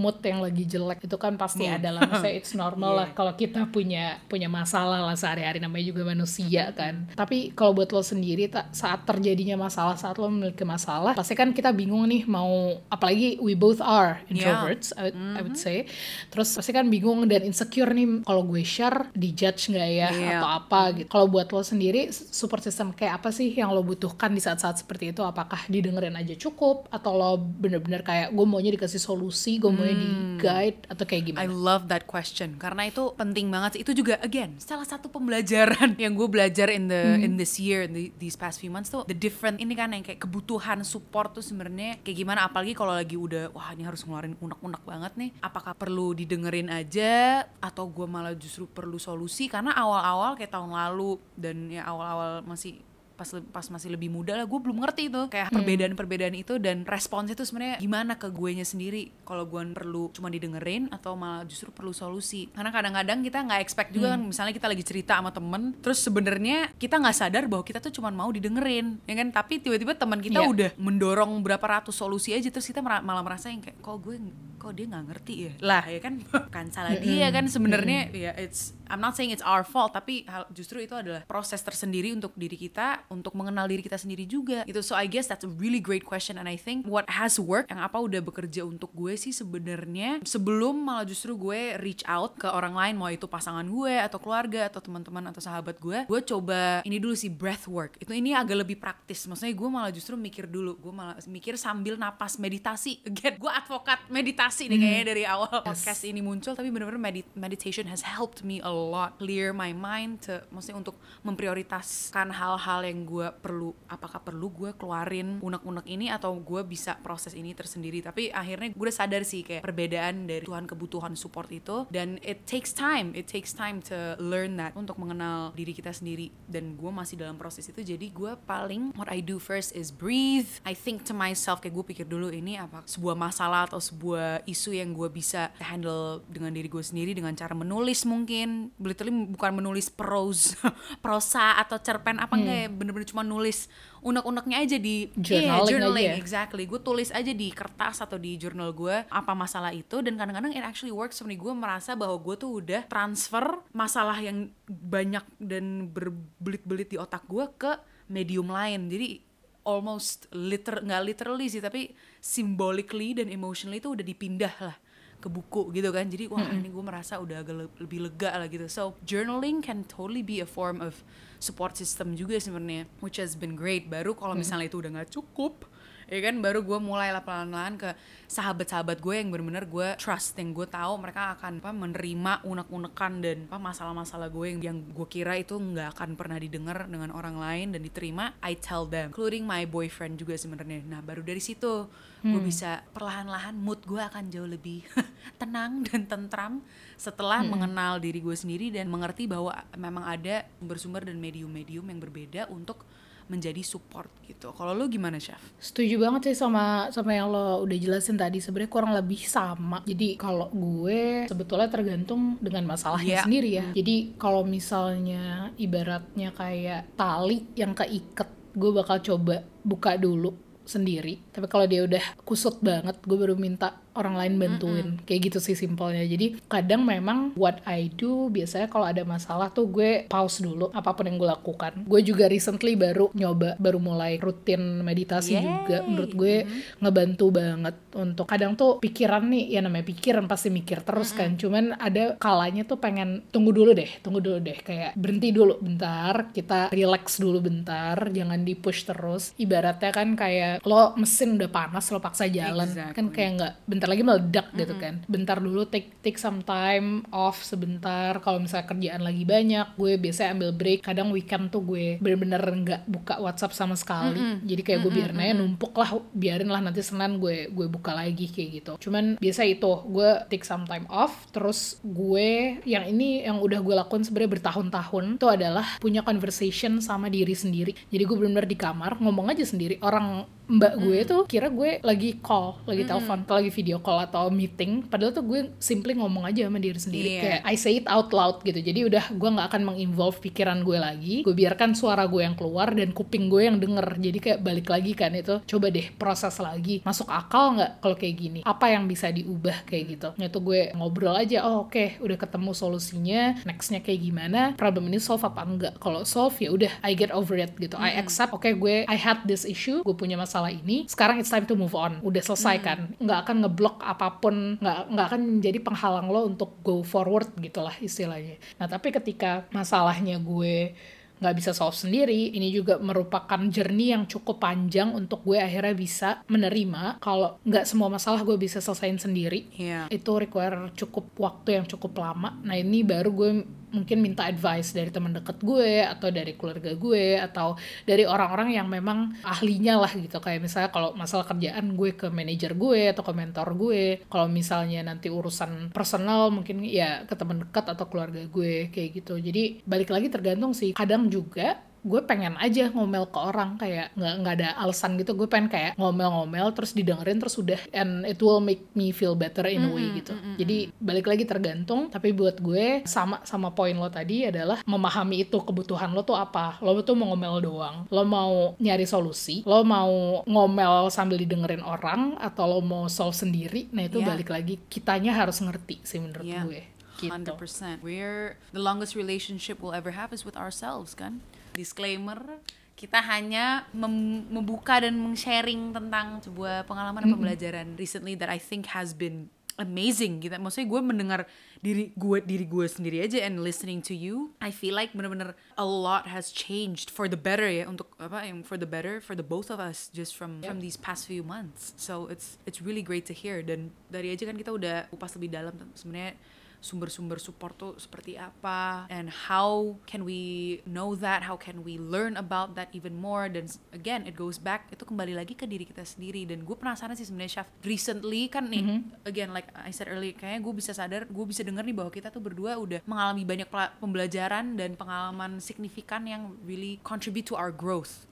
mood yang lagi jelek itu kan pasti Mood. ada lah. Maksudnya it's normal lah Iya. kalau kita punya punya masalah lah sehari-hari. Namanya juga manusia kan. Tapi kalau buat lo sendiri saat terjadinya masalah saat lo memiliki masalah pasti kan kita bingung nih mau apalagi we both are introverts I, would, I would say. Terus pasti kan bingung dan insecure nih kalau gue share dijudge nggak ya Iya. atau apa gitu. Kalau buat lo sendiri support system kayak apa sih yang lo butuhkan di saat-saat seperti itu? Apakah didengerin aja cukup? Atau lo bener-bener kayak gue maunya dikasih solusi gue maunya di guide atau kayak I gimana love that question. Karena itu penting banget. Itu juga again salah satu pembelajaran yang gue belajar in the in this year in the, these past few months tuh the different ini kan yang kayak kebutuhan support tuh sebenarnya kayak gimana. Apalagi kalau lagi udah wah ini harus ngeluarin unek-unek banget nih. Apakah perlu didengerin aja? Atau gue malah justru perlu solusi? Karena awal-awal kayak tahun lalu dan ya awal-awal masih pas pas masih lebih muda lah gue belum ngerti tuh kayak perbedaan-perbedaan itu dan responsnya itu sebenarnya gimana ke gue nya sendiri kalau gue perlu cuma didengerin atau malah justru perlu solusi. Karena kadang-kadang kita nggak expect juga kan misalnya kita lagi cerita sama temen terus sebenarnya kita nggak sadar bahwa kita tuh cuma mau didengerin ya kan? Tapi tiba-tiba teman kita Iya. udah mendorong berapa ratus solusi aja terus kita malah merasa yang kayak kok gue kok dia nggak ngerti ya? Lah ya kan? Kan salah dia kan sebenarnya. Ya it's I'm not saying it's our fault tapi hal- justru itu adalah proses tersendiri untuk diri kita untuk mengenal diri kita sendiri juga gitu. So I guess that's a really great question and I think what has worked yang apa udah bekerja untuk gue sih sebenarnya sebelum malah justru gue reach out ke orang lain mau itu pasangan gue atau keluarga atau teman-teman atau sahabat gue gue coba ini dulu sih breath work. Itu ini agak lebih praktis. Maksudnya gue malah justru mikir dulu gue malah mikir sambil napas meditasi. Again gue advokat meditasi nih kayaknya dari awal. Podcast ini muncul tapi bener-bener medit- meditation has helped me a lot clear my mind to maksudnya untuk memprioritaskan hal-hal yang gue perlu apakah perlu gue keluarin unek-unek ini atau gue bisa proses ini tersendiri. Tapi akhirnya gue udah sadar sih kayak perbedaan dari Tuhan kebutuhan support itu dan it takes time it takes time to learn that untuk mengenal diri kita sendiri. Dan gue masih dalam proses itu jadi gue paling what I do first is breathe. I think to myself kayak gue pikir dulu ini apa sebuah masalah atau sebuah isu yang gue bisa handle dengan diri gue sendiri dengan cara menulis mungkin literally bukan menulis prose prosa atau cerpen apa enggak ya bener-bener cuma nulis unek-uneknya aja di Journaling journaling aja ya? exactly. Gue tulis aja di kertas atau di jurnal gue apa masalah itu dan kadang-kadang it actually works. Sebenarnya gue merasa bahwa gue tuh udah transfer masalah yang banyak dan berbelit-belit di otak gue ke medium lain. Jadi almost liter nggak literally sih tapi symbolically dan emotionally itu udah dipindah lah ke buku gitu kan. Jadi wah ini gue merasa udah agak le- lebih lega lah gitu. So journaling can totally be a form of support system juga sebenarnya which has been great. Baru kalau misalnya itu udah nggak cukup ya kan baru gue mulai lah pelan-pelan ke sahabat-sahabat gue yang bener-bener gue trust yang gue tahu mereka akan apa menerima unek-unekan dan apa masalah-masalah gue yang yang gue kira itu nggak akan pernah didengar dengan orang lain dan diterima I tell them including my boyfriend juga sebenarnya. Nah baru dari situ gue bisa perlahan-lahan mood gue akan jauh lebih tenang dan tentram setelah mengenal diri gue sendiri dan mengerti bahwa memang ada sumber-sumber dan medium-medium yang berbeda untuk menjadi support gitu. Kalau lu gimana, Chef? Setuju banget sih sama sama yang lo udah jelasin tadi. Sebenarnya kurang lebih sama. Jadi kalau gue sebetulnya tergantung dengan masalahnya Iya. sendiri ya. Jadi kalau misalnya ibaratnya kayak tali yang keiket, gue bakal coba buka dulu sendiri tapi kalau dia udah kusut banget gue baru minta orang lain bantuin. Kayak gitu sih simpelnya. Jadi kadang memang what I do biasanya kalau ada masalah tuh gue pause dulu apa pun yang gue lakukan. Gue juga recently baru nyoba baru mulai rutin meditasi Yay. juga. Menurut gue ngebantu banget untuk kadang tuh pikiran nih ya namanya pikiran pasti mikir terus kan. Cuman ada kalanya tuh pengen tunggu dulu deh tunggu dulu deh. Kayak berhenti dulu bentar kita relax dulu bentar jangan di push terus. Ibaratnya kan kayak lo mesin udah panas lo paksa jalan. Kan Exactly. kayak nggak bentar lagi meledak gitu kan. Bentar dulu take take some time off sebentar. Kalau misalnya kerjaan lagi banyak gue biasanya ambil break. Kadang weekend tuh gue bener-bener nggak buka WhatsApp sama sekali. Jadi kayak gue biarin aja numpuk lah biarin lah nanti senin gue gue buka lagi kayak gitu. Cuman biasa itu gue take some time off. Terus gue yang ini yang udah gue lakuin sebenarnya bertahun-tahun itu adalah punya conversation sama diri sendiri. Jadi gue bener-bener di kamar ngomong aja sendiri. Orang mbak gue tuh kira gue lagi call lagi telepon atau lagi video call atau meeting. Padahal tuh gue simply ngomong aja sama diri sendiri. Iya. kayak I say it out loud gitu. Jadi udah gue nggak akan menginvolve pikiran gue lagi. Gue biarkan suara gue yang keluar dan kuping gue yang denger. Jadi kayak balik lagi kan itu. Coba deh proses lagi. Masuk akal nggak kalau kayak gini? Apa yang bisa diubah kayak gitu? Nah itu gue ngobrol aja. Oh oke. Udah ketemu solusinya. Nextnya kayak gimana? Problem ini solve apa enggak? Kalau solve ya udah I get over it gitu. I accept oke gue I had this issue. Gue punya masalah ini sekarang it's time to move on. Udah selesai kan. Nggak akan ngeblok apa pun. Nggak nggak akan menjadi penghalang lo untuk go forward gitulah istilahnya. Nah tapi ketika masalahnya gue nggak bisa solve sendiri ini juga merupakan journey yang cukup panjang untuk gue akhirnya bisa menerima kalau nggak semua masalah gue bisa selesaiin sendiri. Iya. itu require cukup waktu yang cukup lama. Nah ini baru gue mungkin minta advice dari teman dekat gue atau dari keluarga gue atau dari orang-orang yang memang ahlinya lah gitu. Kayak misalnya kalau masalah kerjaan gue ke manajer gue atau ke mentor gue kalau misalnya nanti urusan personal mungkin ya ke teman dekat atau keluarga gue kayak gitu. Jadi balik lagi tergantung sih. Kadang juga gue pengen aja ngomel ke orang kayak nggak nggak ada alasan gitu gue pengen kayak ngomel-ngomel terus didengerin terus udah and it will make me feel better in a way gitu jadi balik lagi tergantung tapi buat gue sama sama poin lo tadi adalah memahami itu kebutuhan lo tuh apa lo tuh mau ngomel doang lo mau nyari solusi lo mau ngomel sambil didengerin orang atau lo mau solve sendiri nah itu Yeah. balik lagi kitanya harus ngerti sih menurut Yeah. gue gitu 100%. We're the longest relationship we'll ever have is with ourselves kan. Disclaimer, kita hanya mem- membuka dan men-sharing tentang sebuah pengalaman dan pembelajaran recently that I think has been amazing gitu. Maksudnya gue mendengar diri gue diri gue sendiri aja and listening to you, I feel like bener-bener a lot has changed for the better ya untuk apa yang for the better for the both of us just from from these past few months. So it's it's really great to hear dan dari aja kan kita udah kupas lebih dalam sebenarnya sumber-sumber support tuh seperti apa and how can we know that how can we learn about that even more dan again it goes back itu kembali lagi ke diri kita sendiri dan gue penasaran sih sebenarnya Syaf recently kan nih again like I said earlier kayaknya gue bisa sadar gue bisa denger nih bahwa kita tuh berdua udah mengalami banyak pembelajaran dan pengalaman signifikan yang really contribute to our growth.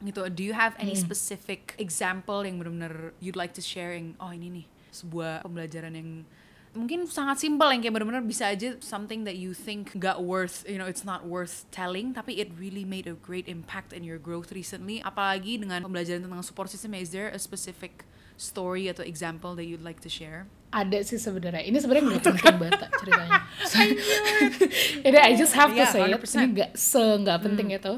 Gitu do you have any specific example yang benar-benar you'd like to share yang oh ini nih sebuah pembelajaran yang mungkin sangat simpel yang kayak benar-benar bisa aja something that you think gak worth you know it's not worth telling tapi it really made a great impact in your growth recently. Apalagi dengan pembelajaran tentang support system is there a specific story atau example that you'd like to share? Ada sih sebenarnya. Ini sebenarnya nggak penting banget ceritanya. Ini I just have to Iya, say it. 100%. ini nggak se nggak penting itu.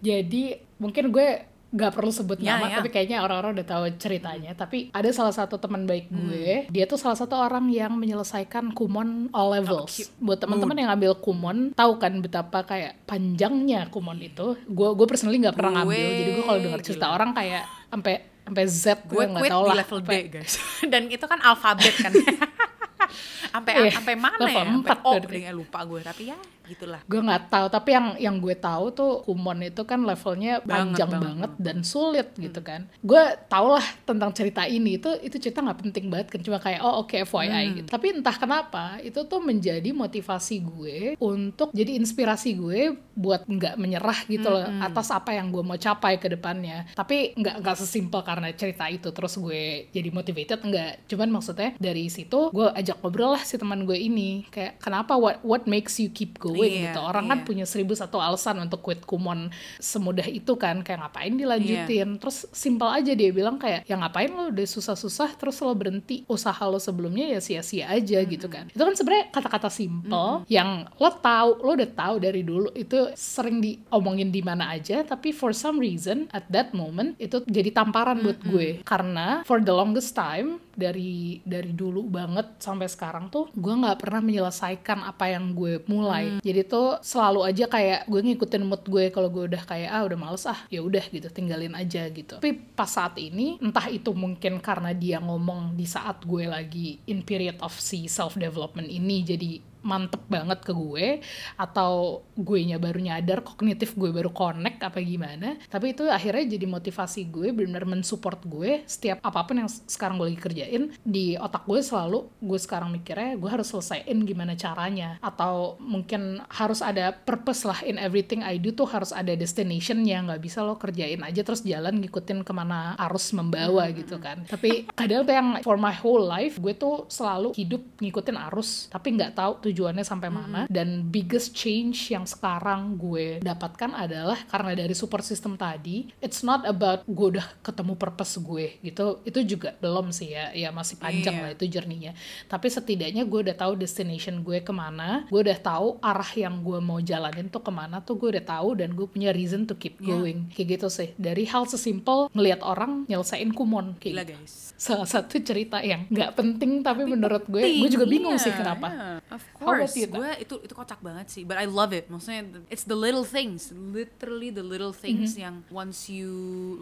Jadi mungkin gue nggak perlu sebut Ya, nama ya. tapi kayaknya orang-orang udah tahu ceritanya. Tapi ada salah satu teman baik gue dia tuh salah satu orang yang menyelesaikan kumon all levels. cute. buat teman-teman yang ngambil kumon tahu kan betapa kayak panjangnya kumon itu. Gue gue personally nggak pernah ngambil jadi gue kalau dengar cerita gila. orang kayak sampai sampai Z gue nggak tahu di lah level D Sampai- guys. Dan itu kan alfabet kan. Sampai Iya, sampai mana ya? Sampai empat O berarti. deh, lupa gue tapi ya gitulah. Gue nggak tahu tapi yang yang gue tahu tuh kumon itu kan levelnya Banget, panjang banget, banget, dan sulit gitu kan. Gue tau lah tentang cerita ini itu itu cerita nggak penting banget kan cuma kayak oh oke FYI gitu. Tapi entah kenapa itu tuh menjadi motivasi gue untuk jadi inspirasi gue buat nggak menyerah gitu loh atas apa yang gue mau capai ke depannya. Tapi nggak nggak sesimpel karena cerita itu terus gue jadi motivated nggak. Cuman maksudnya dari situ gue ajak ngobrol lah si teman gue ini. Kayak kenapa what what makes you keep going doing Iya, gitu. Orang kan iya. punya seribu satu alasan untuk quit Kumon semudah itu kan. Kayak ngapain dilanjutin? Terus simpel aja dia bilang kayak ya ngapain lo? Udah susah-susah terus lo berhenti usaha lo sebelumnya ya sia-sia aja gitu kan. Itu kan sebenarnya kata-kata simple yang lo tahu lo udah tahu dari dulu itu sering diomongin di mana aja tapi for some reason at that moment itu jadi tamparan buat gue. Karena for the longest time dari dari dulu banget sampai sekarang tuh gue nggak pernah menyelesaikan apa yang gue mulai. Jadi tuh selalu aja kayak gue ngikutin mood gue kalau gue udah kayak ah udah males ah ya udah gitu tinggalin aja gitu. Tapi pas saat ini entah itu mungkin karena dia ngomong di saat gue lagi in period of si self development ini jadi mantep banget ke gue atau gue nya baru nyadar kognitif gue baru connect apa gimana. Tapi itu akhirnya jadi motivasi gue benar-benar mensupport gue setiap apa pun yang sekarang gue lagi kerjain. Di otak gue selalu gue sekarang mikirnya gue harus selesaiin gimana caranya. Atau mungkin harus ada purpose lah in everything I do tuh harus ada destinationnya. Nggak bisa lo kerjain aja terus jalan ngikutin ke mana arus membawa gitu kan. Tapi kadang tuh yang for my whole life gue tuh selalu hidup ngikutin arus. Tapi nggak tahu tujuannya sampai mana dan biggest change yang sekarang gue dapatkan adalah karena dari support system tadi it's not about gue udah ketemu purpose gue gitu itu juga belum sih ya ya masih panjang Iya. lah itu journey-nya tapi setidaknya gue udah tahu destination gue ke mana gue udah tahu arah yang gue mau jalanin tuh ke mana tuh gue udah tahu dan gue punya reason to keep Iya. going kayak gitu sih dari hal sesimpel ngelihat orang nyelesain kumon Gila kayak gitu. guys. salah satu cerita yang nggak penting tapi menurut gue gue juga bingung sih Iya, kenapa yeah. Of about course, gue itu itu kocak banget sih. But I love it. Maksudnya it's the little things, literally the little things Mm-hmm. yang once you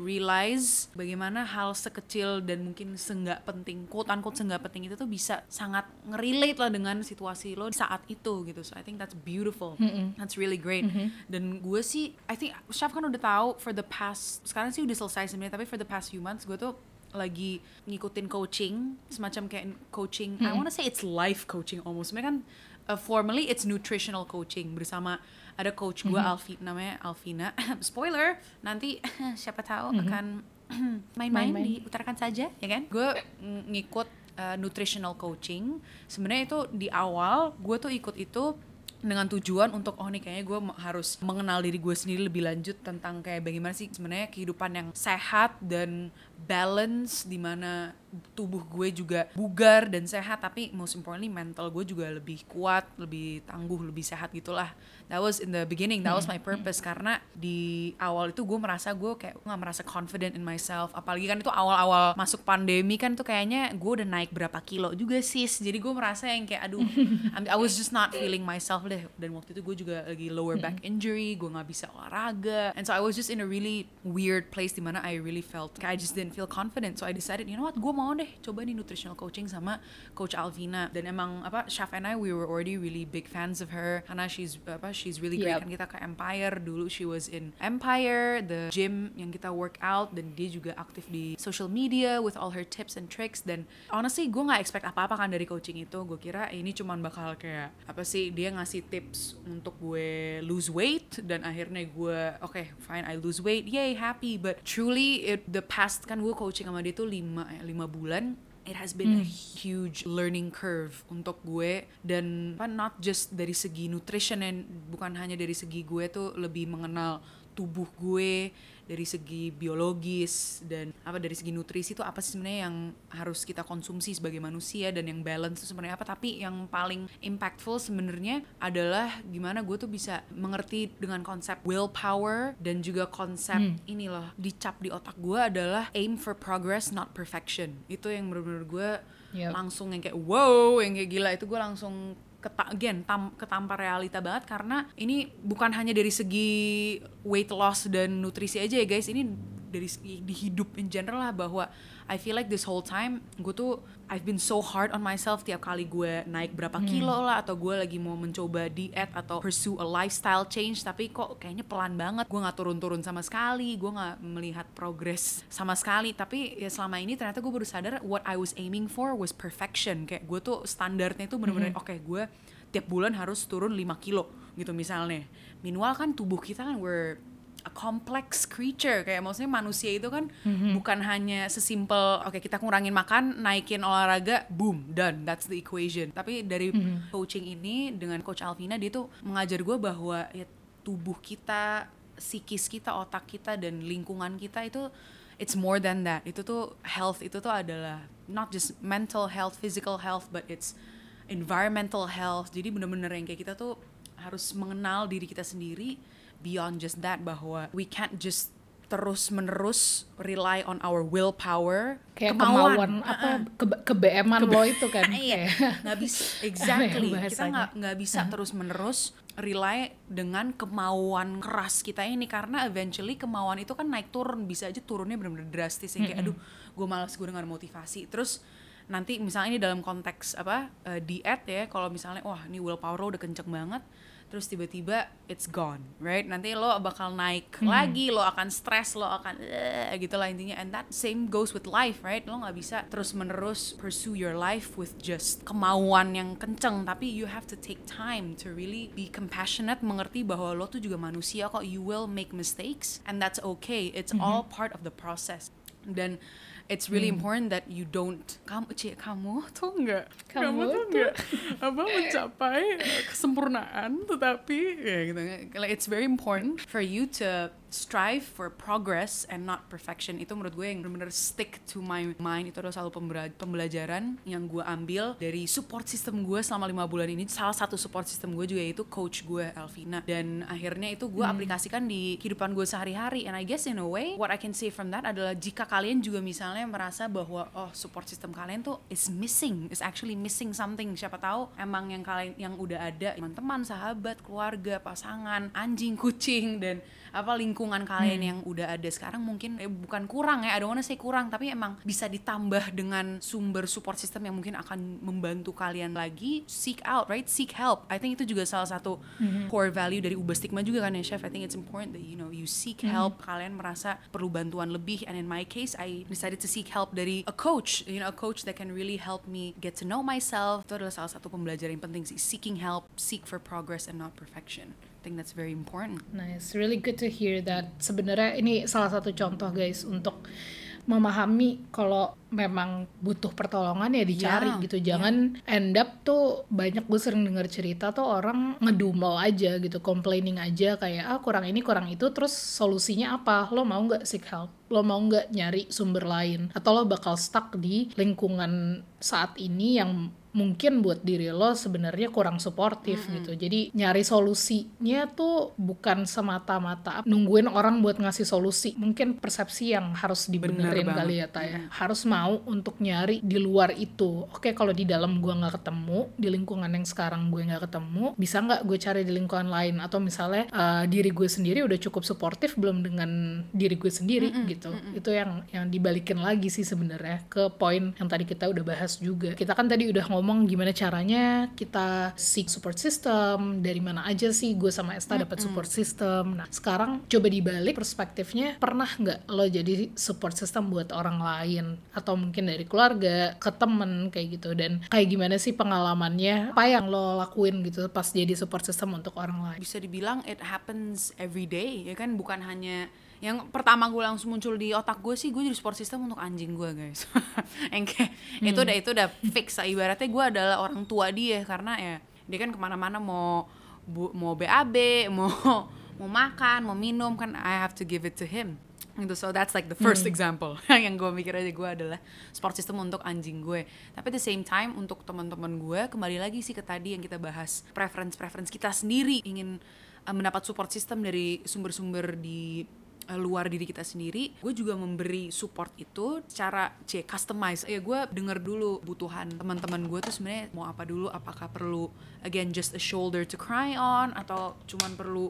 realize bagaimana hal sekecil dan mungkin senggak penting, quote unquote senggak penting itu tuh bisa sangat ngerelate lah dengan situasi lo saat itu gitu. So I think that's beautiful. That's really great. Dan gue sih, I think Chef kan udah tahu for the past sekarang sih udah selesai sebenarnya, tapi for the past few months gue tuh lagi ngikutin coaching semacam kayak coaching I wanna say it's life coaching almost sebenarnya kan uh, formally it's nutritional coaching. Bersama ada coach gue Alfi namanya Alvina spoiler nanti siapa tahu akan main-main Main-main. diutarakan saja ya kan? Gue ng- ngikut uh, nutritional coaching. Sebenarnya itu di awal gue tuh ikut itu dengan tujuan untuk oh nih kayaknya gue harus mengenal diri gue sendiri lebih lanjut tentang kayak bagaimana sih sebenarnya kehidupan yang sehat dan balance di mana tubuh gue juga bugar dan sehat tapi most importantly mental gue juga lebih kuat lebih tangguh lebih sehat gitulah. That was in the beginning that was my purpose karena di awal itu gue merasa gue kayak nggak merasa confident in myself. Apalagi kan itu awal-awal masuk pandemi kan tuh kayaknya gue udah naik berapa kilo juga sis. Jadi gue merasa yang kayak aduh I'm- I was just not feeling myself deh. Dan waktu itu gue juga lagi lower back injury gue nggak bisa olahraga. And so I was just in a really weird place di mana I really felt kayak I just didn't feel confident. So I decided you know what? Gue mau deh coba nih nutritional coaching sama coach Alvina. Dan emang apa Chef and I we were already really big fans of her. Karena she's apa she's really great Yep. kan kita ke Empire. Dulu she was in Empire the gym yang kita work out. Dan dia juga aktif di social media with all her tips and tricks. Dan honestly gue nggak expect apa-apa kan dari coaching itu. Gue kira ini cuman bakal kayak apa sih dia ngasih tips untuk gue lose weight. Dan akhirnya gue oke fine I lose weight. Yay happy. But truly it, the past kan gue coaching sama dia tuh lima lima bulan. It has been a huge learning curve untuk gue. Dan apa not just dari segi nutrition and bukan hanya dari segi gue tuh lebih mengenal tubuh gue dari segi biologis dan apa dari segi nutrisi itu apa sih sebenarnya yang harus kita konsumsi sebagai manusia dan yang balance itu sebenarnya apa? Tapi yang paling impactful sebenarnya adalah gimana gue tuh bisa mengerti dengan konsep willpower dan juga konsep ini loh dicap di otak gue adalah aim for progress not perfection. Itu yang benar-benar gue Yep. langsung yang kayak wow yang kayak gila. Itu gue langsung keta again tam, ketampar realita banget karena ini bukan hanya dari segi weight loss dan nutrisi aja ya guys ini dari segi di hidup in general lah bahwa I feel like this whole time gue tuh I've been so hard on myself tiap kali gue naik berapa kilo lah atau gue lagi mau mencoba diet atau pursue a lifestyle change tapi kok kayaknya pelan banget. Gue nggak turun-turun sama sekali gue nggak melihat progress sama sekali. Tapi ya selama ini ternyata gue baru sadar what I was aiming for was perfection. Kayak gue tuh standarnya itu bener-bener oke gue tiap bulan harus turun 5 kilo gitu misalnya. Minimal kan tubuh kita kan we're a complex creature. Kayak maksudnya manusia itu kan bukan hanya sesimpel oke kita kurangin makan naikin olahraga boom done. That's the equation. Tapi dari coaching ini dengan coach Alvina dia tuh mengajar gue bahwa ya tubuh kita psikis kita otak kita dan lingkungan kita itu it's more than that. Itu tuh health itu tuh adalah not just mental health physical health but it's environmental health. Jadi bener-bener yang kayak kita tuh harus mengenal diri kita sendiri beyond just that bahwa we can't just terus menerus rely on our willpower kayak kemauan, apa ke kebeeman lo itu kan iya nggak bisa exactly. Kita nggak nggak bisa terus menerus rely dengan kemauan keras kita ini karena eventually kemauan itu kan naik turun bisa aja turunnya benar-benar drastis yang kayak aduh gue malas gue dengan motivasi. Terus nanti misalnya ini dalam konteks apa eh, diet ya kalau misalnya wah ini willpower lo udah kenceng banget terus tiba-tiba it's gone right? Nanti lo bakal naik lagi lo akan stres lo akan eh, gitu lah intinya. And that same goes with life right? Lo nggak bisa terus menerus pursue your life with just kemauan yang kenceng. Tapi you have to take time to really be compassionate mengerti bahwa lo tuh juga manusia kok. You will make mistakes and that's okay. It's all part of the process. Dan it's really hmm. important that you don't kamu cie kamu tuh nggak Kamu tuh tuh- nggak apa mencapai kesempurnaan tetapi ya gitu. Like it's very important for you to strive for progress and not perfection. Itu menurut gue yang benar-benar stick to my mind. Itu adalah selalu pembera- pembelajaran yang gue ambil dari support system gue selama lima bulan ini. Salah satu support system gue juga yaitu coach gue Elvina dan akhirnya itu gue aplikasikan di kehidupan gue sehari-hari. And I guess in a way what I can say from that adalah jika kalian juga misalnya merasa bahwa oh support system kalian tuh is missing is actually missing something. Siapa tahu emang yang kalian yang udah ada teman-teman sahabat keluarga pasangan anjing kucing dan apa lingkungan kalian yang udah ada sekarang mungkin eh, bukan kurang ya I don't wanna say kurang tapi emang bisa ditambah dengan sumber support system yang mungkin akan membantu kalian lagi. Seek out right? Seek help. I think itu juga salah satu core value dari Ubah Stigma juga kan ya chef? I think it's important that you know you seek help. Kalian merasa perlu bantuan lebih and in my case I decided to seek help dari a coach you know a coach that can really help me get to know myself. Itu adalah salah satu pembelajaran yang penting sih seeking help seek for progress and not perfection think that's very important Nice, really good to hear that. Sebenarnya ini salah satu contoh guys untuk memahami kalau memang butuh pertolongan ya dicari Ya, gitu. Jangan end up tuh banyak gue sering dengar cerita tuh orang ngedumel aja gitu, complaining aja kayak ah kurang ini kurang itu terus solusinya apa? Lo mau nggak seek help? Lo mau nggak nyari sumber lain? Atau lo bakal stuck di lingkungan saat ini yang mungkin buat diri lo sebenarnya kurang suportif gitu. Jadi nyari solusinya tuh bukan semata-mata nungguin orang buat ngasih solusi. Mungkin persepsi yang harus dibenerin kali ya Taya. Harus mau untuk nyari di luar itu. Oke kalau di dalam gua nggak ketemu, di lingkungan yang sekarang gue nggak ketemu, bisa nggak gue cari di lingkungan lain? Atau misalnya eh, diri gue sendiri udah cukup suportif belum dengan diri gue sendiri gitu. Itu yang yang dibalikin lagi sih sebenarnya ke poin yang tadi kita udah bahas juga. Kita kan tadi udah ngomong gimana caranya kita seek support system, dari mana aja sih gue sama Esta dapat support system. Nah, sekarang coba dibalik perspektifnya, pernah nggak lo jadi support system buat orang lain atau mungkin dari keluarga, ke temen kayak gitu dan kayak gimana sih pengalamannya? Apa yang lo lakuin gitu pas jadi support system untuk orang lain? bisa dibilang it happens every day ya kan bukan hanya yang pertama gue langsung muncul di otak gue sih gue jadi support system untuk anjing gue guys. Yang kayak itu udah itu udah fix. Lah ibaratnya gue adalah orang tua dia karena ya dia kan ke mana-mana mau bu, mau BAB mau mau makan mau minum kan I have to give it to him. Gitu so that's like the first example. Yang gue mikir aja gue adalah support system untuk anjing gue. Tapi at the same time untuk teman-teman gue kembali lagi sih ke tadi yang kita bahas preference preference kita sendiri. Ingin uh, mendapat support system dari sumber-sumber di luar diri kita sendiri gue juga memberi support itu secara c customize. Ya gue denger dulu butuhan teman-teman gue tuh sebenarnya mau apa dulu? Apakah perlu again just a shoulder to cry on? Atau cuman perlu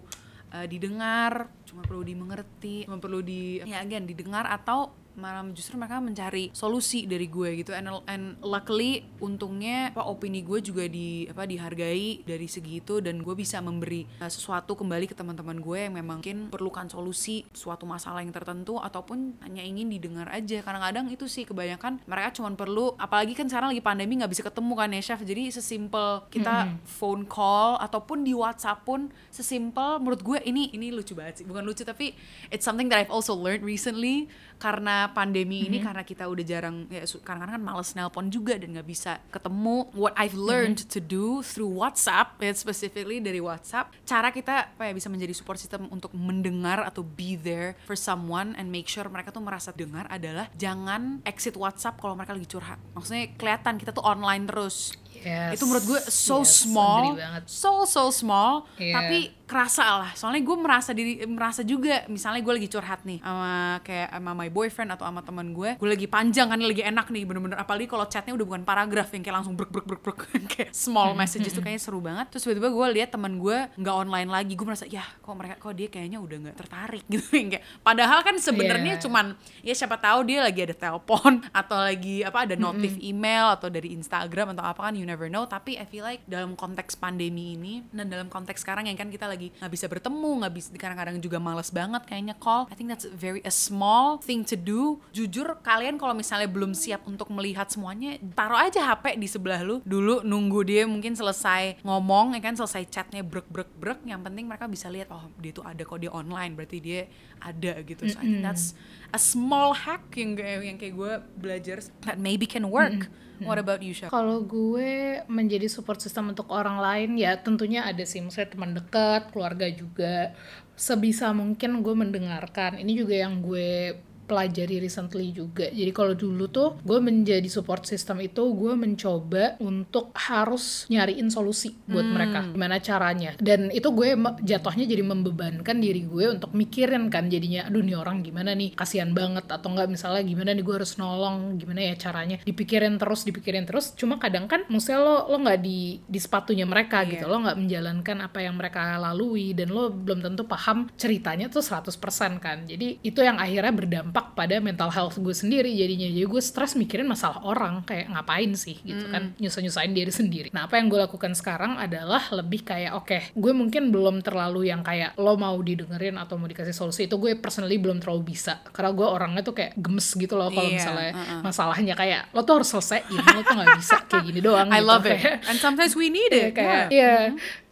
uh, didengar cuma perlu dimengerti cuma perlu di ya again didengar atau malah justru mereka mencari solusi dari gue gitu. And, and luckily untungnya apa opini gue juga di apa dihargai dari segi itu dan gue bisa memberi uh, sesuatu kembali ke teman-teman gue yang memang mungkin perlukan solusi suatu masalah yang tertentu ataupun hanya ingin didengar aja. Kadang-kadang itu sih kebanyakan mereka cuma perlu apalagi kan sekarang lagi pandemi nggak bisa ketemu kan ya chef? Jadi sesimpel kita Mm-hmm. phone call ataupun di WhatsApp pun sesimpel menurut gue ini ini lucu banget sih. Bukan lucu tapi it's something that I've also learned recently. Karena pandemi ini karena kita udah jarang ya kadang-kadang kan males nelpon juga dan nggak bisa ketemu. What I've learned to do through WhatsApp ya specifically dari WhatsApp cara kita apa ya bisa menjadi support system untuk mendengar atau be there for someone and make sure mereka tuh merasa dengar adalah jangan exit WhatsApp kalau mereka lagi curhat. Maksudnya kelihatan kita tuh online terus. Yes. itu menurut gue so Yes, small so so small Iya. tapi kerasa lah. Soalnya gue merasa diri merasa juga misalnya gue lagi curhat nih sama kayak sama my boyfriend atau sama teman gue gue lagi panjang kan lagi enak nih bener-bener. Apalagi kalau chatnya udah bukan paragraf yang kayak langsung brek brek brek brek kayak small messages tuh kayaknya seru banget. Terus tiba-tiba gue lihat teman gue nggak online lagi gue merasa ya kok mereka kok dia kayaknya udah nggak tertarik gitu kayak. Padahal kan sebenarnya Iya. cuman ya siapa tahu dia lagi ada telepon atau lagi apa ada notif email atau dari Instagram atau apa kan you never know. Tapi I feel like dalam konteks pandemi ini dan dalam konteks sekarang yang kan kita lagi nggak bisa bertemu nggak bisa kadang-kadang juga males banget kayaknya call. I think that's very a small thing to do. Jujur kalian kalau misalnya belum siap untuk melihat semuanya taruh aja HP di sebelah lu. Dulu nunggu dia mungkin selesai ngomong ya kan selesai chatnya brek brek brek yang penting mereka bisa lihat oh dia tuh ada kok dia online berarti dia ada gitu so I think that's a small hack yang yang kayak gue belajar that maybe can work what about you Shaf? Kalau gue menjadi support system untuk orang lain ya tentunya ada sih misalnya teman dekat, keluarga juga. Sebisa mungkin gue mendengarkan. Ini juga yang gue pelajari recently juga. Jadi kalau dulu tuh gue menjadi support system itu gue mencoba untuk harus nyariin solusi buat mereka. Gimana caranya. Dan itu gue jatuhnya jadi membebankan diri gue untuk mikirin kan. Jadinya aduh nih orang gimana nih? Kasihan banget atau enggak misalnya gimana nih? Gue harus nolong. Gimana ya caranya? Dipikirin terus dipikirin terus. Cuma kadang kan maksudnya lo lo nggak di di sepatunya mereka gitu. Lo nggak menjalankan apa yang mereka lalui. Dan lo belum tentu paham ceritanya tuh 100% kan. Jadi itu yang akhirnya berdampak pada mental health gue sendiri jadinya. Jadi gue stres mikirin masalah orang kayak ngapain sih gitu kan. Nyusah-nyusahin diri sendiri. Nah apa yang gue lakukan sekarang adalah lebih kayak oke gue mungkin belum terlalu yang kayak lo mau didengerin atau mau dikasih solusi itu gue personally belum terlalu bisa. Karena gue orangnya tuh kayak gemes gitu loh kalau Iya, misalnya uh-uh. masalahnya kayak lo tuh harus selesaiin lo tuh nggak bisa kayak gini doang I gitu. love it. Kayak- and sometimes we need it. Kayak yeah. iya.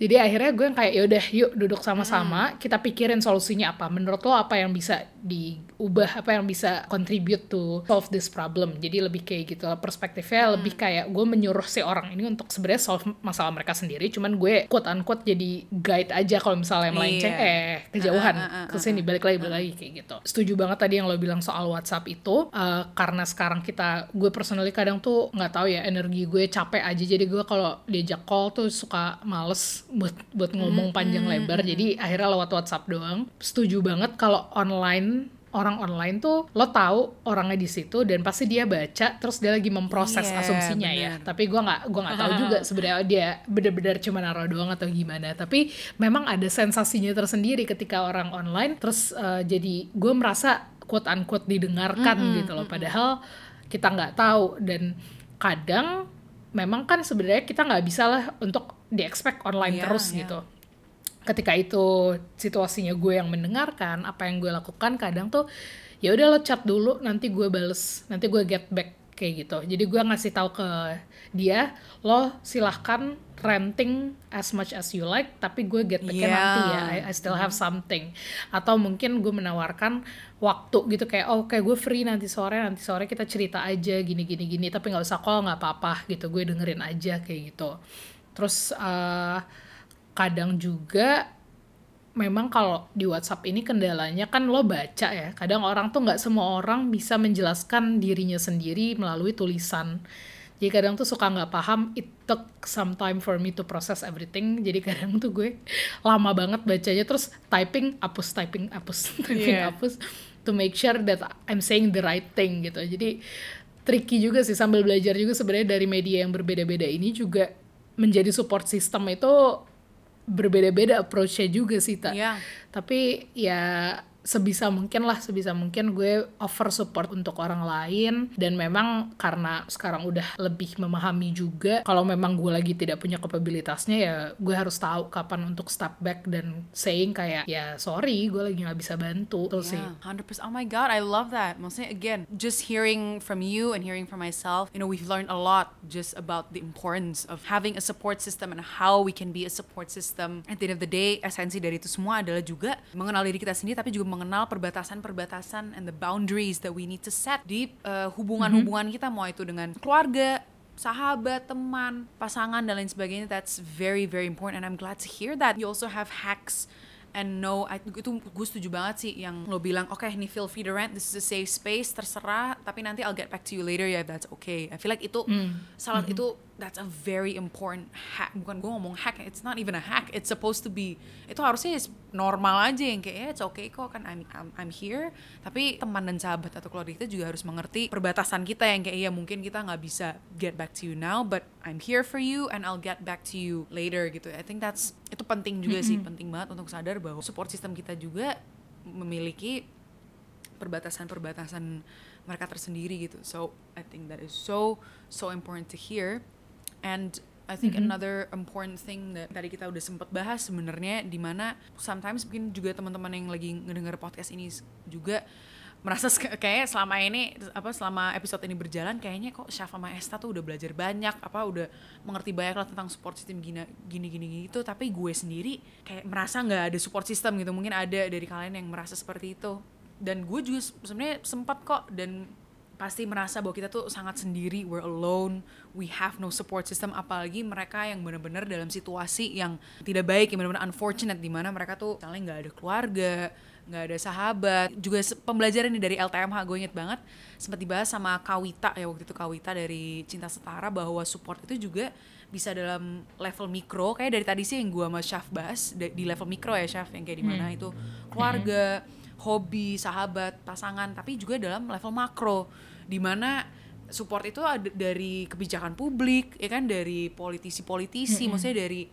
Jadi akhirnya gue yang kayak yaudah yuk duduk sama-sama kita pikirin solusinya apa. Menurut lo apa yang bisa diubah apa yang bisa contribute to solve this problem. Jadi lebih kayak gitu perspektifnya lebih kayak gue menyuruh si orang ini untuk sebenarnya solve masalah mereka sendiri cuman gue quote unquote jadi guide aja kalau misalnya melenceng Iya. eh kejauhan. Uh, uh, uh, ke sini balik lagi balik lagi kayak gitu. Setuju banget tadi yang lo bilang soal WhatsApp itu eh, karena sekarang kita gue personally kadang tuh nggak tahu ya energi gue capek aja. Jadi gue kalau diajak call tuh suka males buat buat ngomong panjang lebar. jadi akhirnya lewat WhatsApp doang. Setuju banget kalau online orang online tuh lo tahu orangnya di situ dan pasti dia baca terus dia lagi memproses Iya, asumsinya ya. bener. tapi gue nggak gua nggak tahu juga sebenarnya dia bener-bener cuma naruh doang atau gimana. Tapi memang ada sensasinya tersendiri ketika orang online terus eh, jadi gue merasa quote unquote didengarkan gitu loh. padahal kita nggak tahu dan kadang memang kan sebenarnya kita nggak bisa lah untuk di expect online Iya, terus iya. gitu ketika itu situasinya gue yang mendengarkan apa yang gue lakukan kadang tuh ya udah lo chat dulu nanti gue bales nanti gue get back kayak gitu. Jadi gue ngasih tahu ke dia lo silahkan renting as much as you like tapi gue get backnya Yeah. nanti ya I, I still have something. Atau mungkin gue menawarkan waktu gitu kayak oh kayak gue free nanti sore nanti sore kita cerita aja gini gini gini. Tapi nggak usah call nggak apa-apa gitu gue dengerin aja kayak gitu. Terus eh, kadang juga memang kalau di WhatsApp ini kendalanya kan lo baca ya. Kadang orang tuh nggak semua orang bisa menjelaskan dirinya sendiri melalui tulisan. Jadi kadang tuh suka nggak paham it took some time for me to process everything. Jadi kadang tuh gue lama banget bacanya terus typing hapus typing hapus typing Yeah. hapus to make sure that I'm saying the right thing gitu. Jadi tricky juga sih sambil belajar juga sebenarnya dari media yang berbeda-beda ini juga menjadi support system itu berbeda-beda approach-nya juga sih tak Iya. tapi ya sebisa mungkin lah sebisa mungkin gue offer support untuk orang lain dan memang karena sekarang udah lebih memahami juga kalau memang gue lagi tidak punya kapabilitasnya ya gue harus tahu kapan untuk step back dan saying kayak ya sorry gue lagi nggak bisa bantu sih Yeah, 100%. Oh my god, I love that. Maksudnya again, just hearing from you and hearing from myself, you know, we've learned a lot just about the importance of having a support system and how we can be a support system. At the end of the day, esensi dari itu semua adalah juga mengenal diri kita sendiri tapi juga mengenal perbatasan-perbatasan and the boundaries that we need to set di uh, hubungan-hubungan kita mau itu dengan keluarga, sahabat, teman, pasangan dan lain sebagainya. That's very very important and I'm glad to hear that. You also have hacks and no I, itu gue setuju banget sih yang lo bilang oke okay, ini feel free to rent this is a safe space terserah tapi nanti I'll get back to you later ya yeah, that's okay I feel like itu salah itu that's a very important hack bukan gue ngomong hack it's not even a hack it's supposed to be itu harusnya is normal aja yang kayak it's okay kok kan I'm, I'm I'm here. Tapi teman dan sahabat atau keluarga kita juga harus mengerti perbatasan kita yang kayak ya mungkin kita nggak bisa get back to you now but I'm here for you and I'll get back to you later gitu. I think that's itu penting juga sih penting banget untuk sadar bahwa support system kita juga memiliki perbatasan-perbatasan mereka tersendiri gitu. So I think that is so so important to hear and I think another important thing that tadi kita udah sempet bahas sebenarnya di mana sometimes mungkin juga teman-teman yang lagi ngedenger podcast ini juga merasa kayak selama ini apa selama episode ini berjalan kayaknya kok Syafa sama Esta tuh udah belajar banyak apa udah mengerti banyak lah tentang support system gini gini gini gitu. Tapi gue sendiri kayak merasa nggak ada support system gitu. Mungkin ada dari kalian yang merasa seperti itu. Dan gue juga se- sebenarnya sempat kok dan pasti merasa bahwa kita tuh sangat sendiri, we're alone, we have no support system, apalagi mereka yang benar-benar dalam situasi yang tidak baik, yang benar-benar unfortunate, di mana mereka tuh misalnya nggak ada keluarga, nggak ada sahabat. Juga pembelajaran nih dari LTMH, gue inget banget, sempat dibahas sama Kawita, ya waktu itu Kawita dari Cinta Setara, bahwa support itu juga bisa dalam level mikro, kayak dari tadi sih yang gue sama Syaf bahas, di level mikro ya Syaf, yang kayak di mana itu keluarga, hobi, sahabat, pasangan, tapi juga dalam level makro di mana support itu ada dari kebijakan publik, ya kan? Dari politisi-politisi, maksudnya dari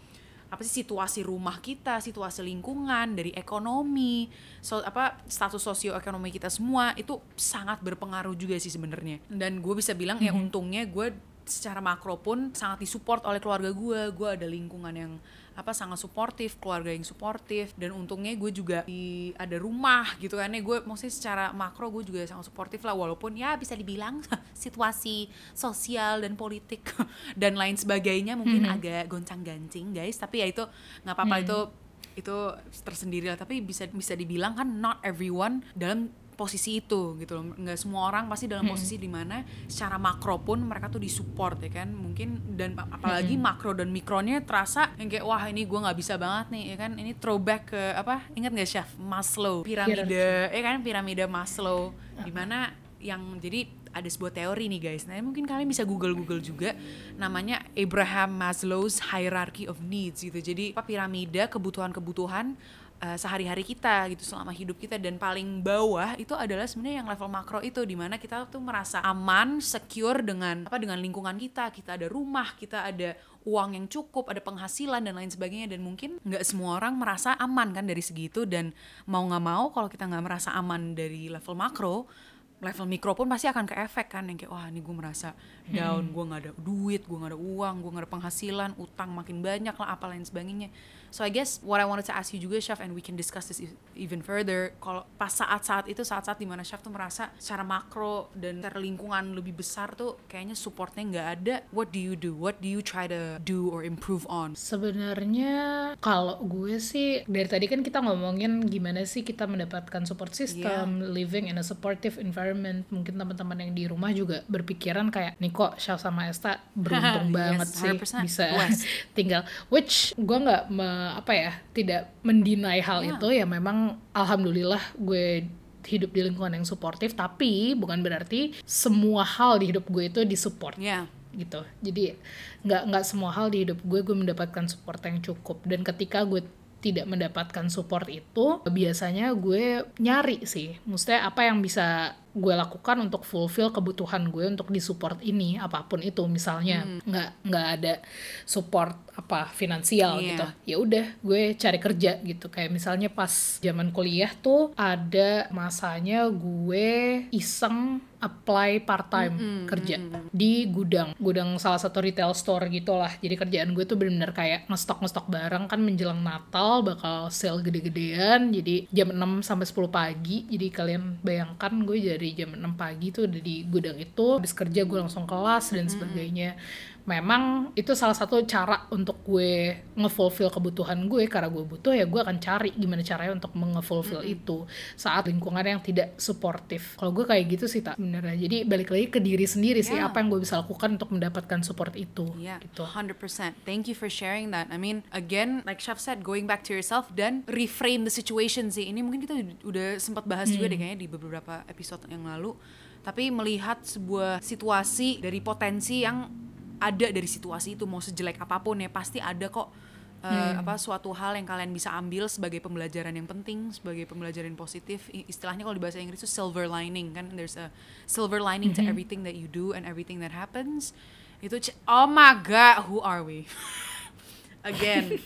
apa sih situasi rumah kita, situasi lingkungan, dari ekonomi, so, apa status sosioekonomi kita semua itu sangat berpengaruh juga sih sebenarnya. Dan gue bisa bilang ya untungnya gue secara makro pun sangat disupport oleh keluarga gue, gue ada lingkungan yang apa sangat suportif, keluarga yang suportif dan untungnya gue juga di ada rumah gitu kan. Ya gue maksudnya secara makro gue juga sangat suportif lah walaupun ya bisa dibilang situasi sosial dan politik dan lain sebagainya mungkin agak goncang-gancing guys. Tapi ya itu nggak apa-apa itu itu tersendiri lah. Tapi bisa bisa dibilang kan not everyone dalam posisi itu gitu loh. Nggak semua orang pasti dalam posisi di mana secara makro pun mereka tuh disupport ya kan? Mungkin dan ap- apalagi makro dan mikronya terasa yang kayak wah ini gue nggak bisa banget nih ya kan? Ini throwback ke apa ingat nggak chef? Maslow piramida ya kan? Piramida Maslow di mana yang jadi ada sebuah teori nih guys. Nah mungkin kalian bisa google google juga namanya Abraham Maslow's hierarchy of needs gitu. Jadi apa piramida kebutuhan-kebutuhan uh, sehari-hari kita gitu selama hidup kita. Dan paling bawah itu adalah sebenarnya yang level makro itu di mana kita tuh merasa aman, secure dengan apa dengan lingkungan kita, kita ada rumah, kita ada uang yang cukup, ada penghasilan dan lain sebagainya. Dan mungkin nggak semua orang merasa aman kan dari segitu dan mau nggak mau kalau kita nggak merasa aman dari level makro level mikro pun pasti akan ke efek kan. Yang kayak wah ini gue merasa down gue nggak ada duit gue nggak ada uang gue nggak ada penghasilan utang makin banyak lah apa lain sebagainya so I guess what I wanted to ask you juga Chef and we can discuss this e- even further kalau pas saat-saat itu saat-saat di mana Chef tuh merasa secara makro dan secara lingkungan lebih besar tuh kayaknya supportnya nggak ada what do you do? What do you try to do or improve on? Sebenarnya kalau gue sih dari tadi kan kita ngomongin gimana sih kita mendapatkan support system, living in a supportive environment. Mungkin teman-teman yang di rumah juga berpikiran kayak kok Syah sama Esta beruntung Yes, banget sih 100% bisa tinggal. Which gue nggak me- apa ya tidak mendinai hal Yeah. itu ya memang alhamdulillah gue hidup di lingkungan yang suportif tapi bukan berarti semua hal di hidup gue itu disupport. Ya. Gitu. Jadi nggak nggak semua hal di hidup gue gue mendapatkan support yang cukup. Dan ketika gue tidak mendapatkan support itu biasanya gue nyari sih. Maksudnya apa yang bisa gue lakukan untuk fulfill kebutuhan gue untuk disupport ini apa pun itu misalnya. Nggak nggak ada support apa finansial Iya. gitu. Ya udah gue cari kerja gitu. Kayak misalnya pas zaman kuliah tuh ada masanya gue iseng apply part time kerja di gudang. Gudang salah satu retail store gitulah jadi kerjaan gue tuh bener-bener kayak ngestok ngestok barang kan menjelang Natal bakal sale gede-gedean. Jadi jam 6 sampai 10 pagi. Jadi kalian bayangkan gue dari jam 6 pagi tuh udah di gudang itu habis kerja gue langsung kelas dan sebagainya memang itu salah satu cara untuk gue ngefulfill kebutuhan gue karena gue butuh ya gue akan cari gimana caranya untuk mengefulfill itu saat lingkungan yang tidak suportif kalau gue kayak gitu sih tak sebenarnya jadi balik lagi ke diri sendiri sih Yeah. apa yang gue bisa lakukan untuk mendapatkan support itu Yeah, gitu 100%. Thank you for sharing that. I mean, again, like Chef said, going back to yourself dan reframe the situation sih. Ini mungkin kita udah sempat bahas juga deh kayaknya di beberapa episode yang lalu. Tapi melihat sebuah situasi dari potensi yang ada dari situasi itu mau sejelek apa pun ya pasti ada kok uh, apa suatu hal yang kalian bisa ambil sebagai pembelajaran yang penting, sebagai pembelajaran positif. Istilahnya kalau di bahasa Inggris itu silver lining kan. There's a silver lining to everything that you do and everything that happens. Itu oh my god, who are we? Again.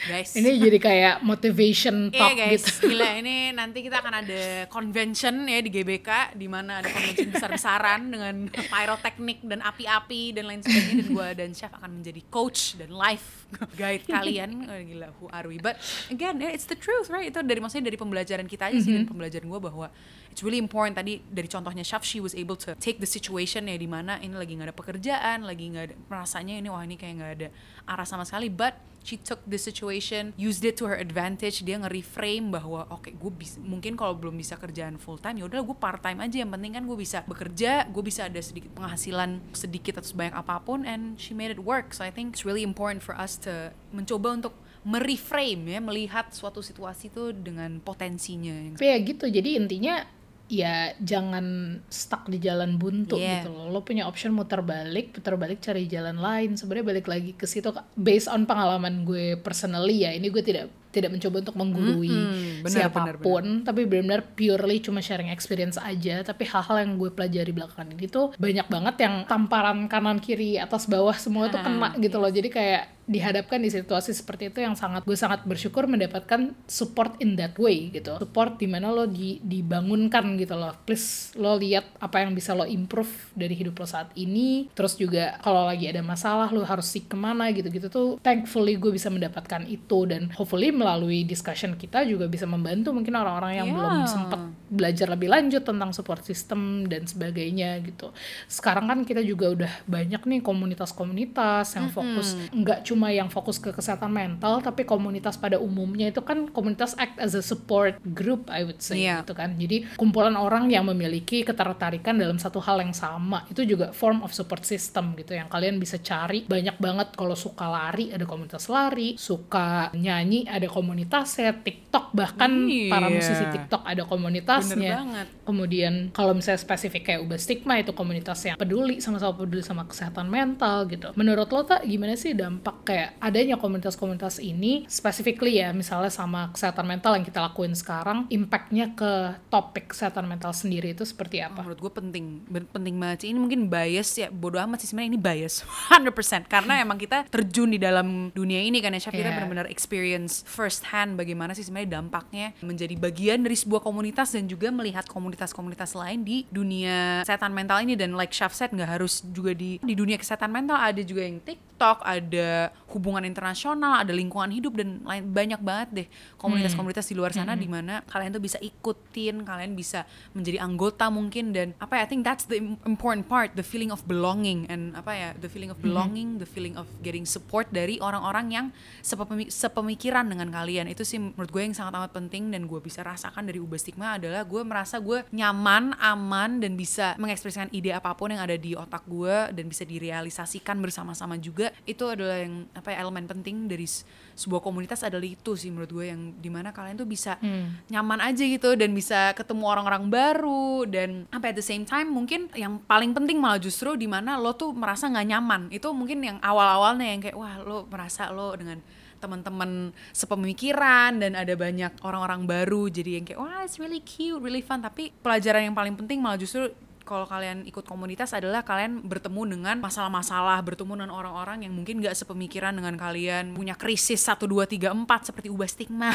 Guys. ini jadi kayak motivation Iya talk guys, gitu gila ini nanti kita akan ada convention ya di GBK di mana ada convention besar-besaran dengan pyroteknik dan api-api dan lain sebagainya dan gua dan chef akan menjadi coach dan life guide kalian. Oh, gila, who are we? But again, it's the truth, right? Itu dari maksudnya dari pembelajaran kita aja sih dan pembelajaran gua bahwa it's really important tadi dari contohnya chef she was able to take the situation ya di mana ini lagi nggak ada pekerjaan, lagi nggak ada merasanya ini wah ini kayak nggak ada arah sama sekali, but she took the situation, used it to her advantage. Dia nge-reframe bahwa oke, gue bisa mungkin kalau belum bisa kerjaan full time, ya udah gue part time aja. Yang penting kan gue bisa bekerja, gue bisa ada sedikit penghasilan sedikit atau sebanyak apa pun, and she made it work. So I think it's really important for us to mencoba untuk mereframe ya, melihat suatu situasi itu dengan potensinya. Ya gitu, jadi intinya ya jangan stuck di jalan buntu Yeah. gitu loh. Lo punya option muter balik, puter balik cari jalan lain. Sebenarnya balik lagi ke situ based on pengalaman gue personally ya. Ini gue tidak tidak mencoba untuk menggurui Mm-mm, benar, siapa pun, tapi benar-benar purely cuma sharing experience aja. Tapi hal-hal yang gue pelajari belakangan ini tuh banyak banget yang tamparan kanan kiri atas bawah semua tuh kena gitu loh. Jadi kayak dihadapkan di situasi seperti itu yang sangat gue sangat bersyukur mendapatkan support in that way gitu. Support di mana lo di, dibangunkan gitu loh. Please lo lihat apa yang bisa lo improve dari hidup lo saat ini. Terus juga kalau lagi ada masalah lo harus seek ke mana gitu gitu tuh thankfully gue bisa mendapatkan itu. Dan hopefully melalui discussion kita juga bisa membantu mungkin orang-orang yang belum Yeah. sempat belajar lebih lanjut tentang support system dan sebagainya gitu. Sekarang kan kita juga udah banyak nih komunitas-komunitas yang fokus nggak cuma yang fokus ke kesehatan mental tapi komunitas pada umumnya itu kan komunitas act as a support group I would say Iya. gitu kan. Jadi kumpulan orang yang memiliki ketertarikan dalam satu hal yang sama itu juga form of support system gitu yang kalian bisa cari banyak banget kalau suka lari ada komunitas lari, suka nyanyi ada komunitasnya, TikTok bahkan para Iya. musisi TikTok ada komunitasnya. Bener banget. Kemudian kalau misalnya spesifik kayak Ubah Stigma itu komunitas yang peduli sama-sama peduli sama kesehatan mental gitu. Menurut lo tak gimana sih dampak kayak adanya komunitas-komunitas ini specifically ya misalnya sama kesehatan mental yang kita lakuin sekarang impactnya ke topik kesehatan mental sendiri itu seperti apa? menurut gue penting penting banget sih ini mungkin bias ya bodo amat sih sebenarnya ini bias 100% karena emang kita terjun di dalam dunia ini kan ya Chef kita Yeah. benar-benar experience first hand bagaimana sih sebenarnya dampaknya menjadi bagian dari sebuah komunitas dan juga melihat komunitas-komunitas lain di dunia kesehatan mental ini. Dan like said nggak harus juga di di dunia kesehatan mental ada juga yang TikTok ada hubungan internasional ada lingkungan hidup dan lain banyak banget deh komunitas-komunitas di luar sana di mana kalian tuh bisa ikutin kalian bisa menjadi anggota mungkin. Dan apa ya I think that's the im- important part the feeling of belonging and apa ya the feeling of belonging the feeling of getting support dari orang-orang yang sepemi- sepemikiran dengan kalian. Itu sih menurut gue yang sangat amat penting dan gue bisa rasakan dari ubah stigma adalah gue merasa gue nyaman aman dan bisa mengekspresikan ide apa pun yang ada di otak gue dan bisa direalisasikan bersama-sama juga. Itu adalah yang apa ya elemen penting dari sebuah komunitas adalah itu sih menurut gue yang di mana kalian tuh bisa nyaman aja gitu dan bisa ketemu orang-orang baru dan apa at the same time mungkin yang paling penting malah justru di mana lo tuh merasa nggak nyaman. Itu mungkin yang awal-awalnya yang kayak wah lo merasa lo dengan teman-teman sepemikiran dan ada banyak orang-orang baru jadi yang kayak wah it's really cute really fun. Tapi pelajaran yang paling penting malah justru kalau kalian ikut komunitas adalah kalian bertemu dengan masalah-masalah, bertemu dengan orang-orang yang mungkin gak sepemikiran dengan kalian, punya krisis 1, 2, 3, 4 seperti ubah stigma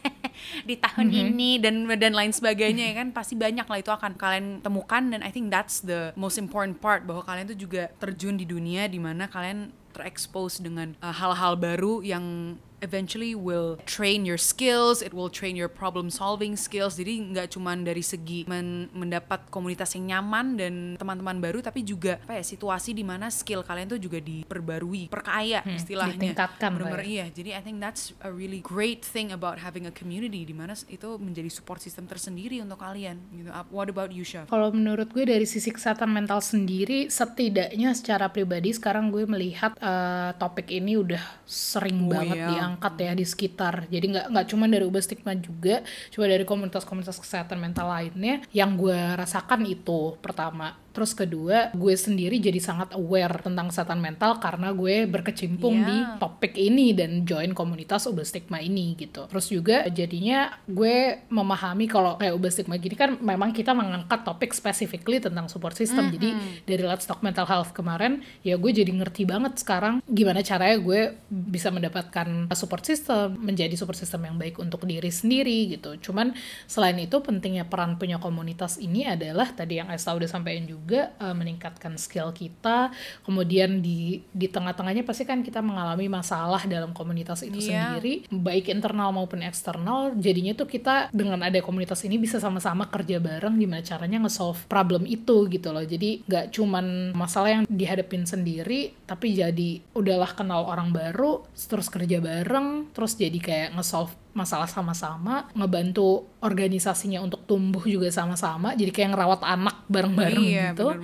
di tahun Mhm. ini dan dan lain sebagainya ya kan pasti banyak lah itu akan kalian temukan dan I think that's the most important part bahwa kalian tuh juga terjun di dunia di mana kalian terekspos dengan uh, hal-hal baru yang eventually will train your skills, it will train your problem solving skills. Jadi nggak cuman dari segi men- mendapat komunitas yang nyaman dan teman-teman baru, tapi juga apa ya situasi di mana skill kalian tuh juga diperbarui, perkaya istilahnya. Hmm, ditingkatkan lah Bener-bener ya. iya. Jadi I think that's a really great thing about having a community di mana itu menjadi support system tersendiri untuk kalian. Gitu. Up- What about you, Chef? Kalau menurut gue dari sisi kesehatan mental sendiri, setidaknya secara pribadi sekarang gue melihat eh, topik ini udah sering Oh, banget iya. diangkat ya di sekitar. Jadi nggak nggak cuma dari ubah stigma juga, cuma dari komunitas-komunitas kesehatan mental lainnya yang gue rasakan itu pertama. Terus kedua, gue sendiri jadi sangat aware tentang kesehatan mental karena gue berkecimpung Iya. di topik ini dan join komunitas ubah stigma ini gitu. Terus juga jadinya gue memahami kalau kayak ubah stigma gini kan memang kita mengangkat topik specifically tentang support system. Jadi dari Let's Talk Mental Health kemarin ya gue jadi ngerti banget sekarang gimana caranya gue bisa mendapatkan support system, menjadi support system yang baik untuk diri sendiri gitu. Cuman selain itu pentingnya peran punya komunitas ini adalah tadi yang Esta udah sampaikan juga eh, meningkatkan skill kita. Kemudian di di tengah-tengahnya pasti kan kita mengalami masalah dalam komunitas itu Iya. sendiri, baik internal maupun eksternal. Jadinya tuh kita dengan ada komunitas ini bisa sama-sama kerja bareng gimana caranya nge-solve problem itu gitu loh. Jadi nggak cuman masalah yang dihadapin sendiri, tapi jadi udahlah kenal orang baru, terus kerja bareng, terus jadi kayak nge-solve masalah sama-sama, ngebantu organisasinya untuk tumbuh juga sama-sama, jadi kayak ngerawat anak bareng-bareng iya, gitu.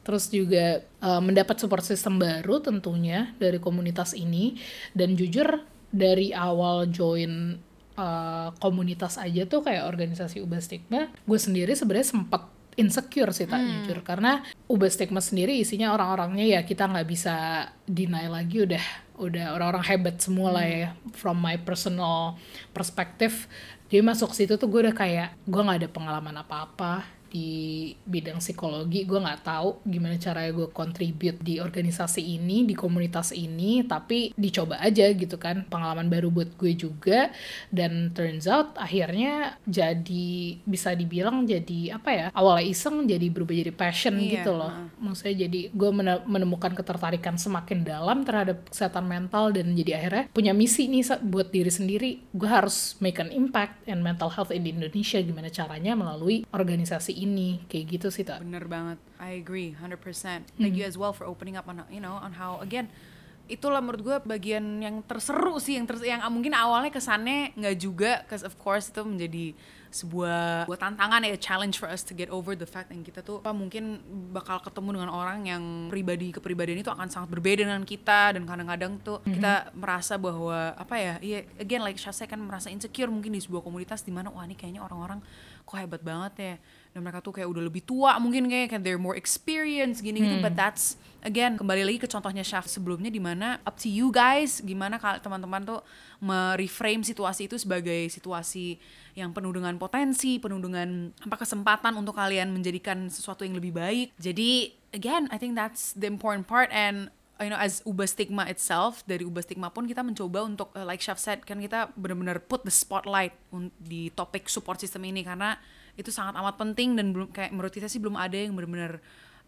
Terus juga uh, mendapat support system baru tentunya dari komunitas ini. Dan jujur dari awal join uh, komunitas aja tuh kayak organisasi Ubah Stigma, gue sendiri sebenarnya sempat insecure sih tak jujur. Karena Ubah Stigma sendiri isinya orang-orangnya ya kita nggak bisa deny lagi udah udah orang-orang hebat semua lah ya from my personal perspective. Jadi masuk situ tuh gue udah kayak gue nggak ada pengalaman apa-apa di bidang psikologi gue nggak tahu gimana caranya gue contribute di organisasi ini di komunitas ini tapi dicoba aja gitu kan. Pengalaman baru buat gue juga dan turns out akhirnya jadi bisa dibilang jadi apa ya awalnya iseng jadi berubah jadi passion Iya, gitu loh. maksudnya jadi gue mene- menemukan ketertarikan semakin dalam terhadap kesehatan mental dan jadi akhirnya punya misi nih buat diri sendiri. Gue harus make an impact and mental health in Indonesia gimana caranya melalui organisasi ini kayak gitu sih tak Bener banget. I agree 100%. Thank you as well for opening up on you know on how again itulah menurut gue bagian yang terseru sih yang ter yang mungkin awalnya kesannya nggak juga cause of course itu menjadi sebuah buat tantangan ya challenge for us to get over the fact yang kita tuh apa mungkin bakal ketemu dengan orang yang pribadi kepribadian itu akan sangat berbeda dengan kita dan kadang-kadang tuh kita merasa bahwa apa ya iya again like saya kan merasa insecure mungkin di sebuah komunitas di mana wah ini kayaknya orang-orang kok hebat banget ya dan mereka tuh kayak udah lebih tua mungkin kayak kayak they're more experienced gini gitu but that's again kembali lagi ke contohnya Syaf sebelumnya di mana up to you guys gimana kalau teman-teman tuh mereframe situasi itu sebagai situasi yang penuh dengan potensi penuh dengan apa kesempatan untuk kalian menjadikan sesuatu yang lebih baik. Jadi again I think that's the important part. And you know as Ubah Stigma itself dari Ubah Stigma pun kita mencoba untuk uh, like Chef said kan kita benar-benar put the spotlight di topik support system ini. Karena itu sangat amat penting dan belum kayak menurut kita sih belum ada yang benar-benar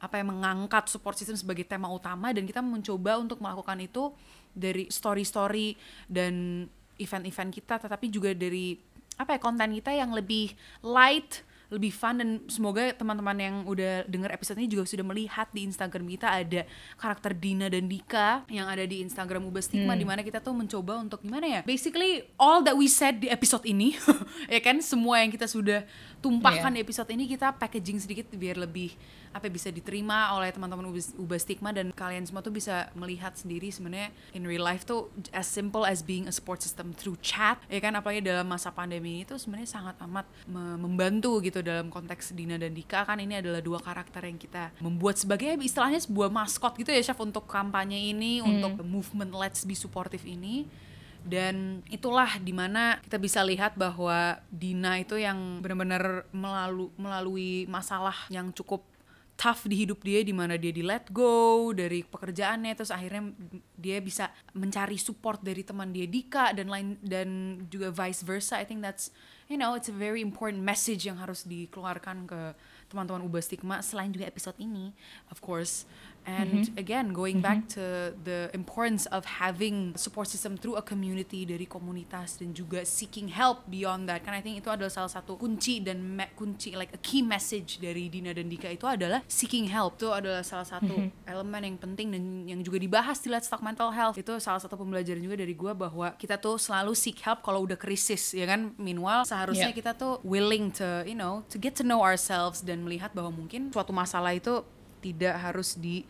apa yang mengangkat support system sebagai tema utama. Dan kita mencoba untuk melakukan itu dari story-story dan event-event kita tetapi juga dari apa ya konten kita yang lebih light lebih fun dan semoga teman-teman yang udah denger episode ini juga sudah melihat di Instagram kita ada karakter Dina dan Dika yang ada di Instagram Ubah Stigma di mana kita tuh mencoba untuk gimana ya basically all that we said di episode ini ya kan? Semua yang kita sudah tumpahkan di episode ini kita packaging sedikit biar lebih apa bisa diterima oleh teman-teman Ubah- Stigma dan kalian semua tuh bisa melihat sendiri sebenarnya in real life tuh as simple as being a support system through chat ya kan? Apalagi dalam masa pandemi itu sebenarnya sangat amat me- membantu gitu dalam konteks Dina dan Dika. Kan ini adalah dua karakter yang kita membuat sebagai istilahnya sebuah maskot gitu ya chef untuk kampanye ini untuk movement Let's Be Supportive ini. Dan itulah di mana kita bisa lihat bahwa Dina itu yang benar-benar melalu, melalui masalah yang cukup tough di hidup dia di mana dia di let go dari pekerjaannya terus akhirnya dia bisa mencari support dari teman dia Dika dan lain dan juga vice versa. I think that's you know it's a very important message yang harus dikeluarkan ke teman-teman ubah stigma. Selain juga episode ini of course and Mm-hmm. again going back to the importance of having support system through a community dari komunitas dan juga seeking help beyond that kan I think itu adalah salah satu kunci dan me- kunci like a key message dari Dina dan Dika itu adalah seeking help itu adalah salah satu Mm-hmm. elemen yang penting dan yang juga dibahas di Let's Talk Mental Health itu salah satu pembelajaran juga dari gua bahwa kita tuh selalu seek help kalau udah krisis ya kan meanwhile seharusnya Yeah. kita tuh willing to you know to get to know ourselves dan melihat bahwa mungkin suatu masalah itu tidak harus di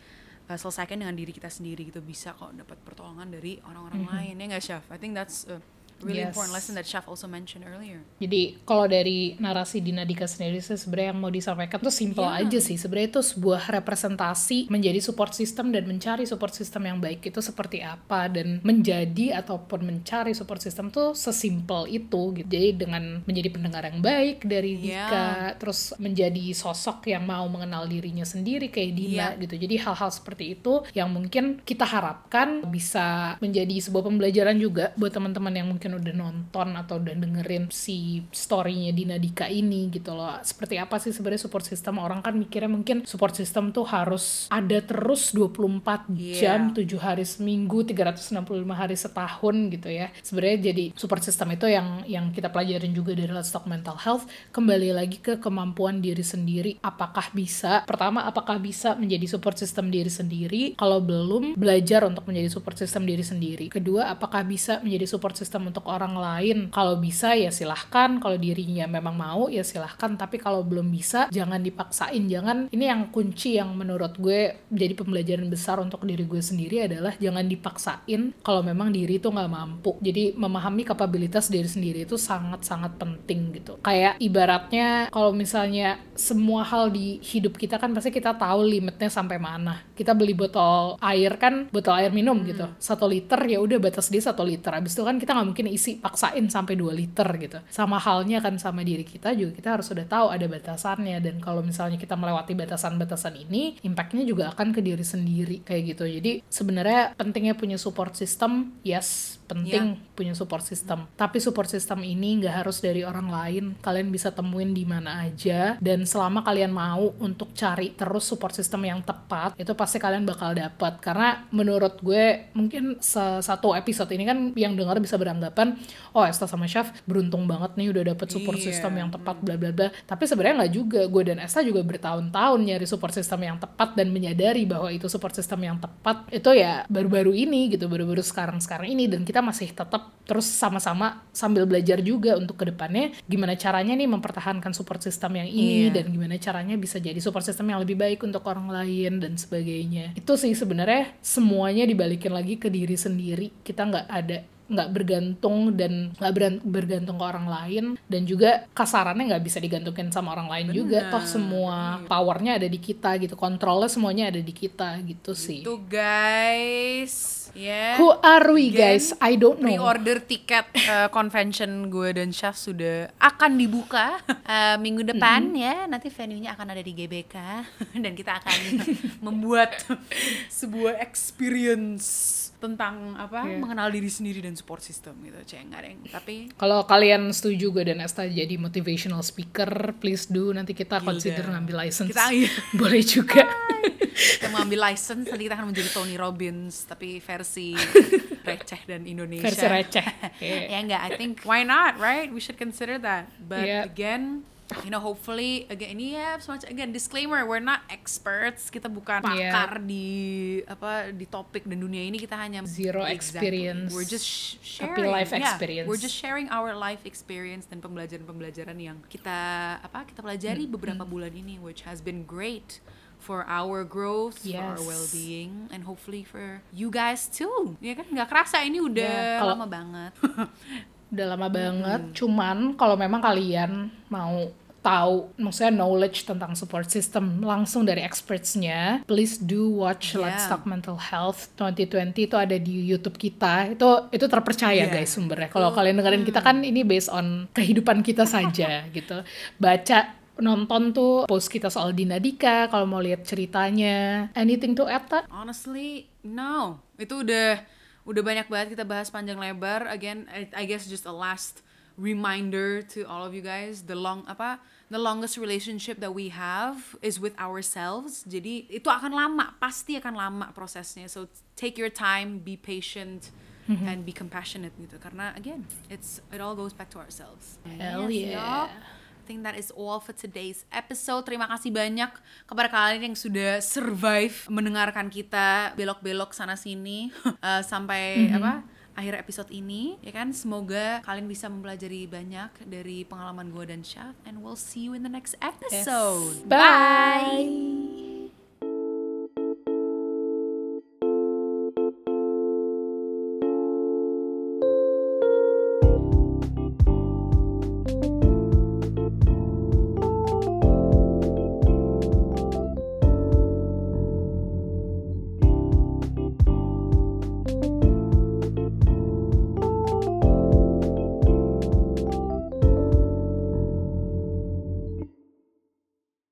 uh, selesaikan dengan diri kita sendiri gitu. Bisa kok dapat pertolongan dari orang-orang lain ya nggak Chef I think that's a really Yes. important lesson that Chef also mentioned earlier Jadi kalau dari narasi Dina Dika sendiri sih sebenarnya yang mau disampaikan tuh simple Iya. aja sih. Sebenarnya itu sebuah representasi menjadi support system dan mencari support system yang baik itu seperti apa dan menjadi ataupun mencari support system tuh sesimpel itu gitu. Jadi dengan menjadi pendengar yang baik dari. Dika, terus menjadi sosok yang mau mengenal dirinya sendiri kayak Dina Iya. gitu. Jadi hal-hal seperti itu yang mungkin kita harapkan bisa menjadi sebuah pembelajaran juga buat teman-teman yang mungkin udah nonton atau udah dengerin si story-nya Dina Dika ini gitu loh. Seperti apa sih sebenarnya support system? Orang kan mikirnya mungkin support system tuh harus ada terus 24 Iya. jam, 7 hari seminggu, 365 hari setahun gitu ya. Sebenarnya jadi support system itu yang yang kita pelajarin juga dari Let's Talk Mental Health kembali lagi ke kemampuan diri sendiri. Apakah bisa? Pertama, apakah bisa menjadi support system diri sendiri? Kalau belum, belajar untuk menjadi support system diri sendiri. Kedua, apakah bisa menjadi support system untuk orang lain? Kalau bisa ya silahkan. Kalau dirinya memang mau ya silahkan. Tapi kalau belum bisa, jangan dipaksain. Jangan. Ini yang kunci yang menurut gue jadi pembelajaran besar untuk diri gue sendiri adalah jangan dipaksain kalau memang diri itu nggak mampu. Jadi memahami kapabilitas diri sendiri itu sangat-sangat penting gitu. Kayak ibaratnya kalau misalnya semua hal di hidup kita kan pasti kita tahu limitnya sampai mana. Kita beli botol air kan, botol air minum gitu. Satu liter ya udah batas dia satu liter. Abis itu kan kita nggak mungkin isi paksain sampai 2 liter gitu. Sama halnya kan sama diri kita juga kita harus sudah tahu ada batasannya dan kalau misalnya kita melewati batasan-batasan ini, impactnya juga akan ke diri sendiri kayak gitu. Jadi sebenarnya pentingnya punya support system, yes penting punya support system. Tapi support system ini nggak harus dari orang lain. Kalian bisa temuin di mana aja dan selama kalian mau untuk cari terus support system yang tepat, itu pasti kalian bakal dapat. Karena menurut gue mungkin satu episode ini kan yang dengar bisa beranggapan, oh Esta sama Chef beruntung banget nih udah dapet support Iya. system yang tepat bla bla bla. Tapi sebenarnya nggak juga. Gue dan Esta juga bertahun-tahun nyari support system yang tepat dan menyadari bahwa itu support system yang tepat itu ya baru-baru ini gitu, baru-baru sekarang-sekarang ini dan kita masih tetap terus sama-sama sambil belajar juga untuk ke depannya gimana caranya nih mempertahankan support system yang ini Iya. dan gimana caranya bisa jadi support system yang lebih baik untuk orang lain dan sebagainya. Itu sih sebenarnya semuanya dibalikin lagi ke diri sendiri. Kita nggak ada nggak bergantung dan nggak bergantung ke orang lain dan juga kasarannya nggak bisa digantungin sama orang lain juga toh semua powernya ada di kita gitu kontrolnya semuanya ada di kita gitu sih Tuh guys, ya. who are we Again, guys I don't know Pre-order tiket uh, convention gue dan Chef sudah akan dibuka uh, minggu depan ya. Nanti venue-nya akan ada di GBK dan kita akan membuat sebuah experience tentang apa Iya. mengenal diri sendiri dan support system gitu. Deng. Tapi Kalau kalian setuju gue dan Esta jadi motivational speaker, please do. Nanti kita Gilda. consider ngambil license. Kita- iya. Boleh juga. kita mengambil license nanti kita akan menjadi Tony Robbins tapi versi receh dan Indonesia. Versi receh. Iya. ya enggak, I think why not, right? We should consider that. But Yeah. again, you know, hopefully again ini ya semacam again disclaimer, we're not experts. Kita bukan Yeah. pakar di apa di topik dan dunia ini kita hanya Zero experience. We're just sh- Tapi sharing. life Yeah, experience. we're just sharing our life experience dan pembelajaran-pembelajaran yang kita apa kita pelajari beberapa bulan ini which has been great for our growth, for our Yes. well-being, and hopefully for you guys too. Ya kan nggak kerasa ini udah Ya, kalau- lama banget. Udah lama banget. Cuman kalau memang kalian mau tahu maksudnya knowledge tentang support system langsung dari expertsnya please do watch Yeah. Let's Talk Mental Health 2020 itu ada di YouTube kita itu itu terpercaya Yeah. guys sumbernya kalau kalian dengerin kita kan ini based on kehidupan kita saja gitu baca nonton tuh post kita soal Dina Dika kalau mau lihat ceritanya anything to add Tak? Honestly, no. Itu udah udah banyak banget kita bahas panjang lebar. Again, I guess just a last reminder to all of you guys, the long apa the longest relationship that we have is with ourselves. Jadi itu akan lama, pasti akan lama prosesnya. So take your time, be patient. And be compassionate gitu karena again it's it all goes back to ourselves. Hell Yes, yeah. I think that is all for today's episode. Terima kasih banyak kepada kalian yang sudah survive mendengarkan kita belok-belok sana sini eh, sampai apa akhir episode ini ya kan semoga kalian bisa mempelajari banyak dari pengalaman gue dan Syaf and we'll see you in the next episode. Bye.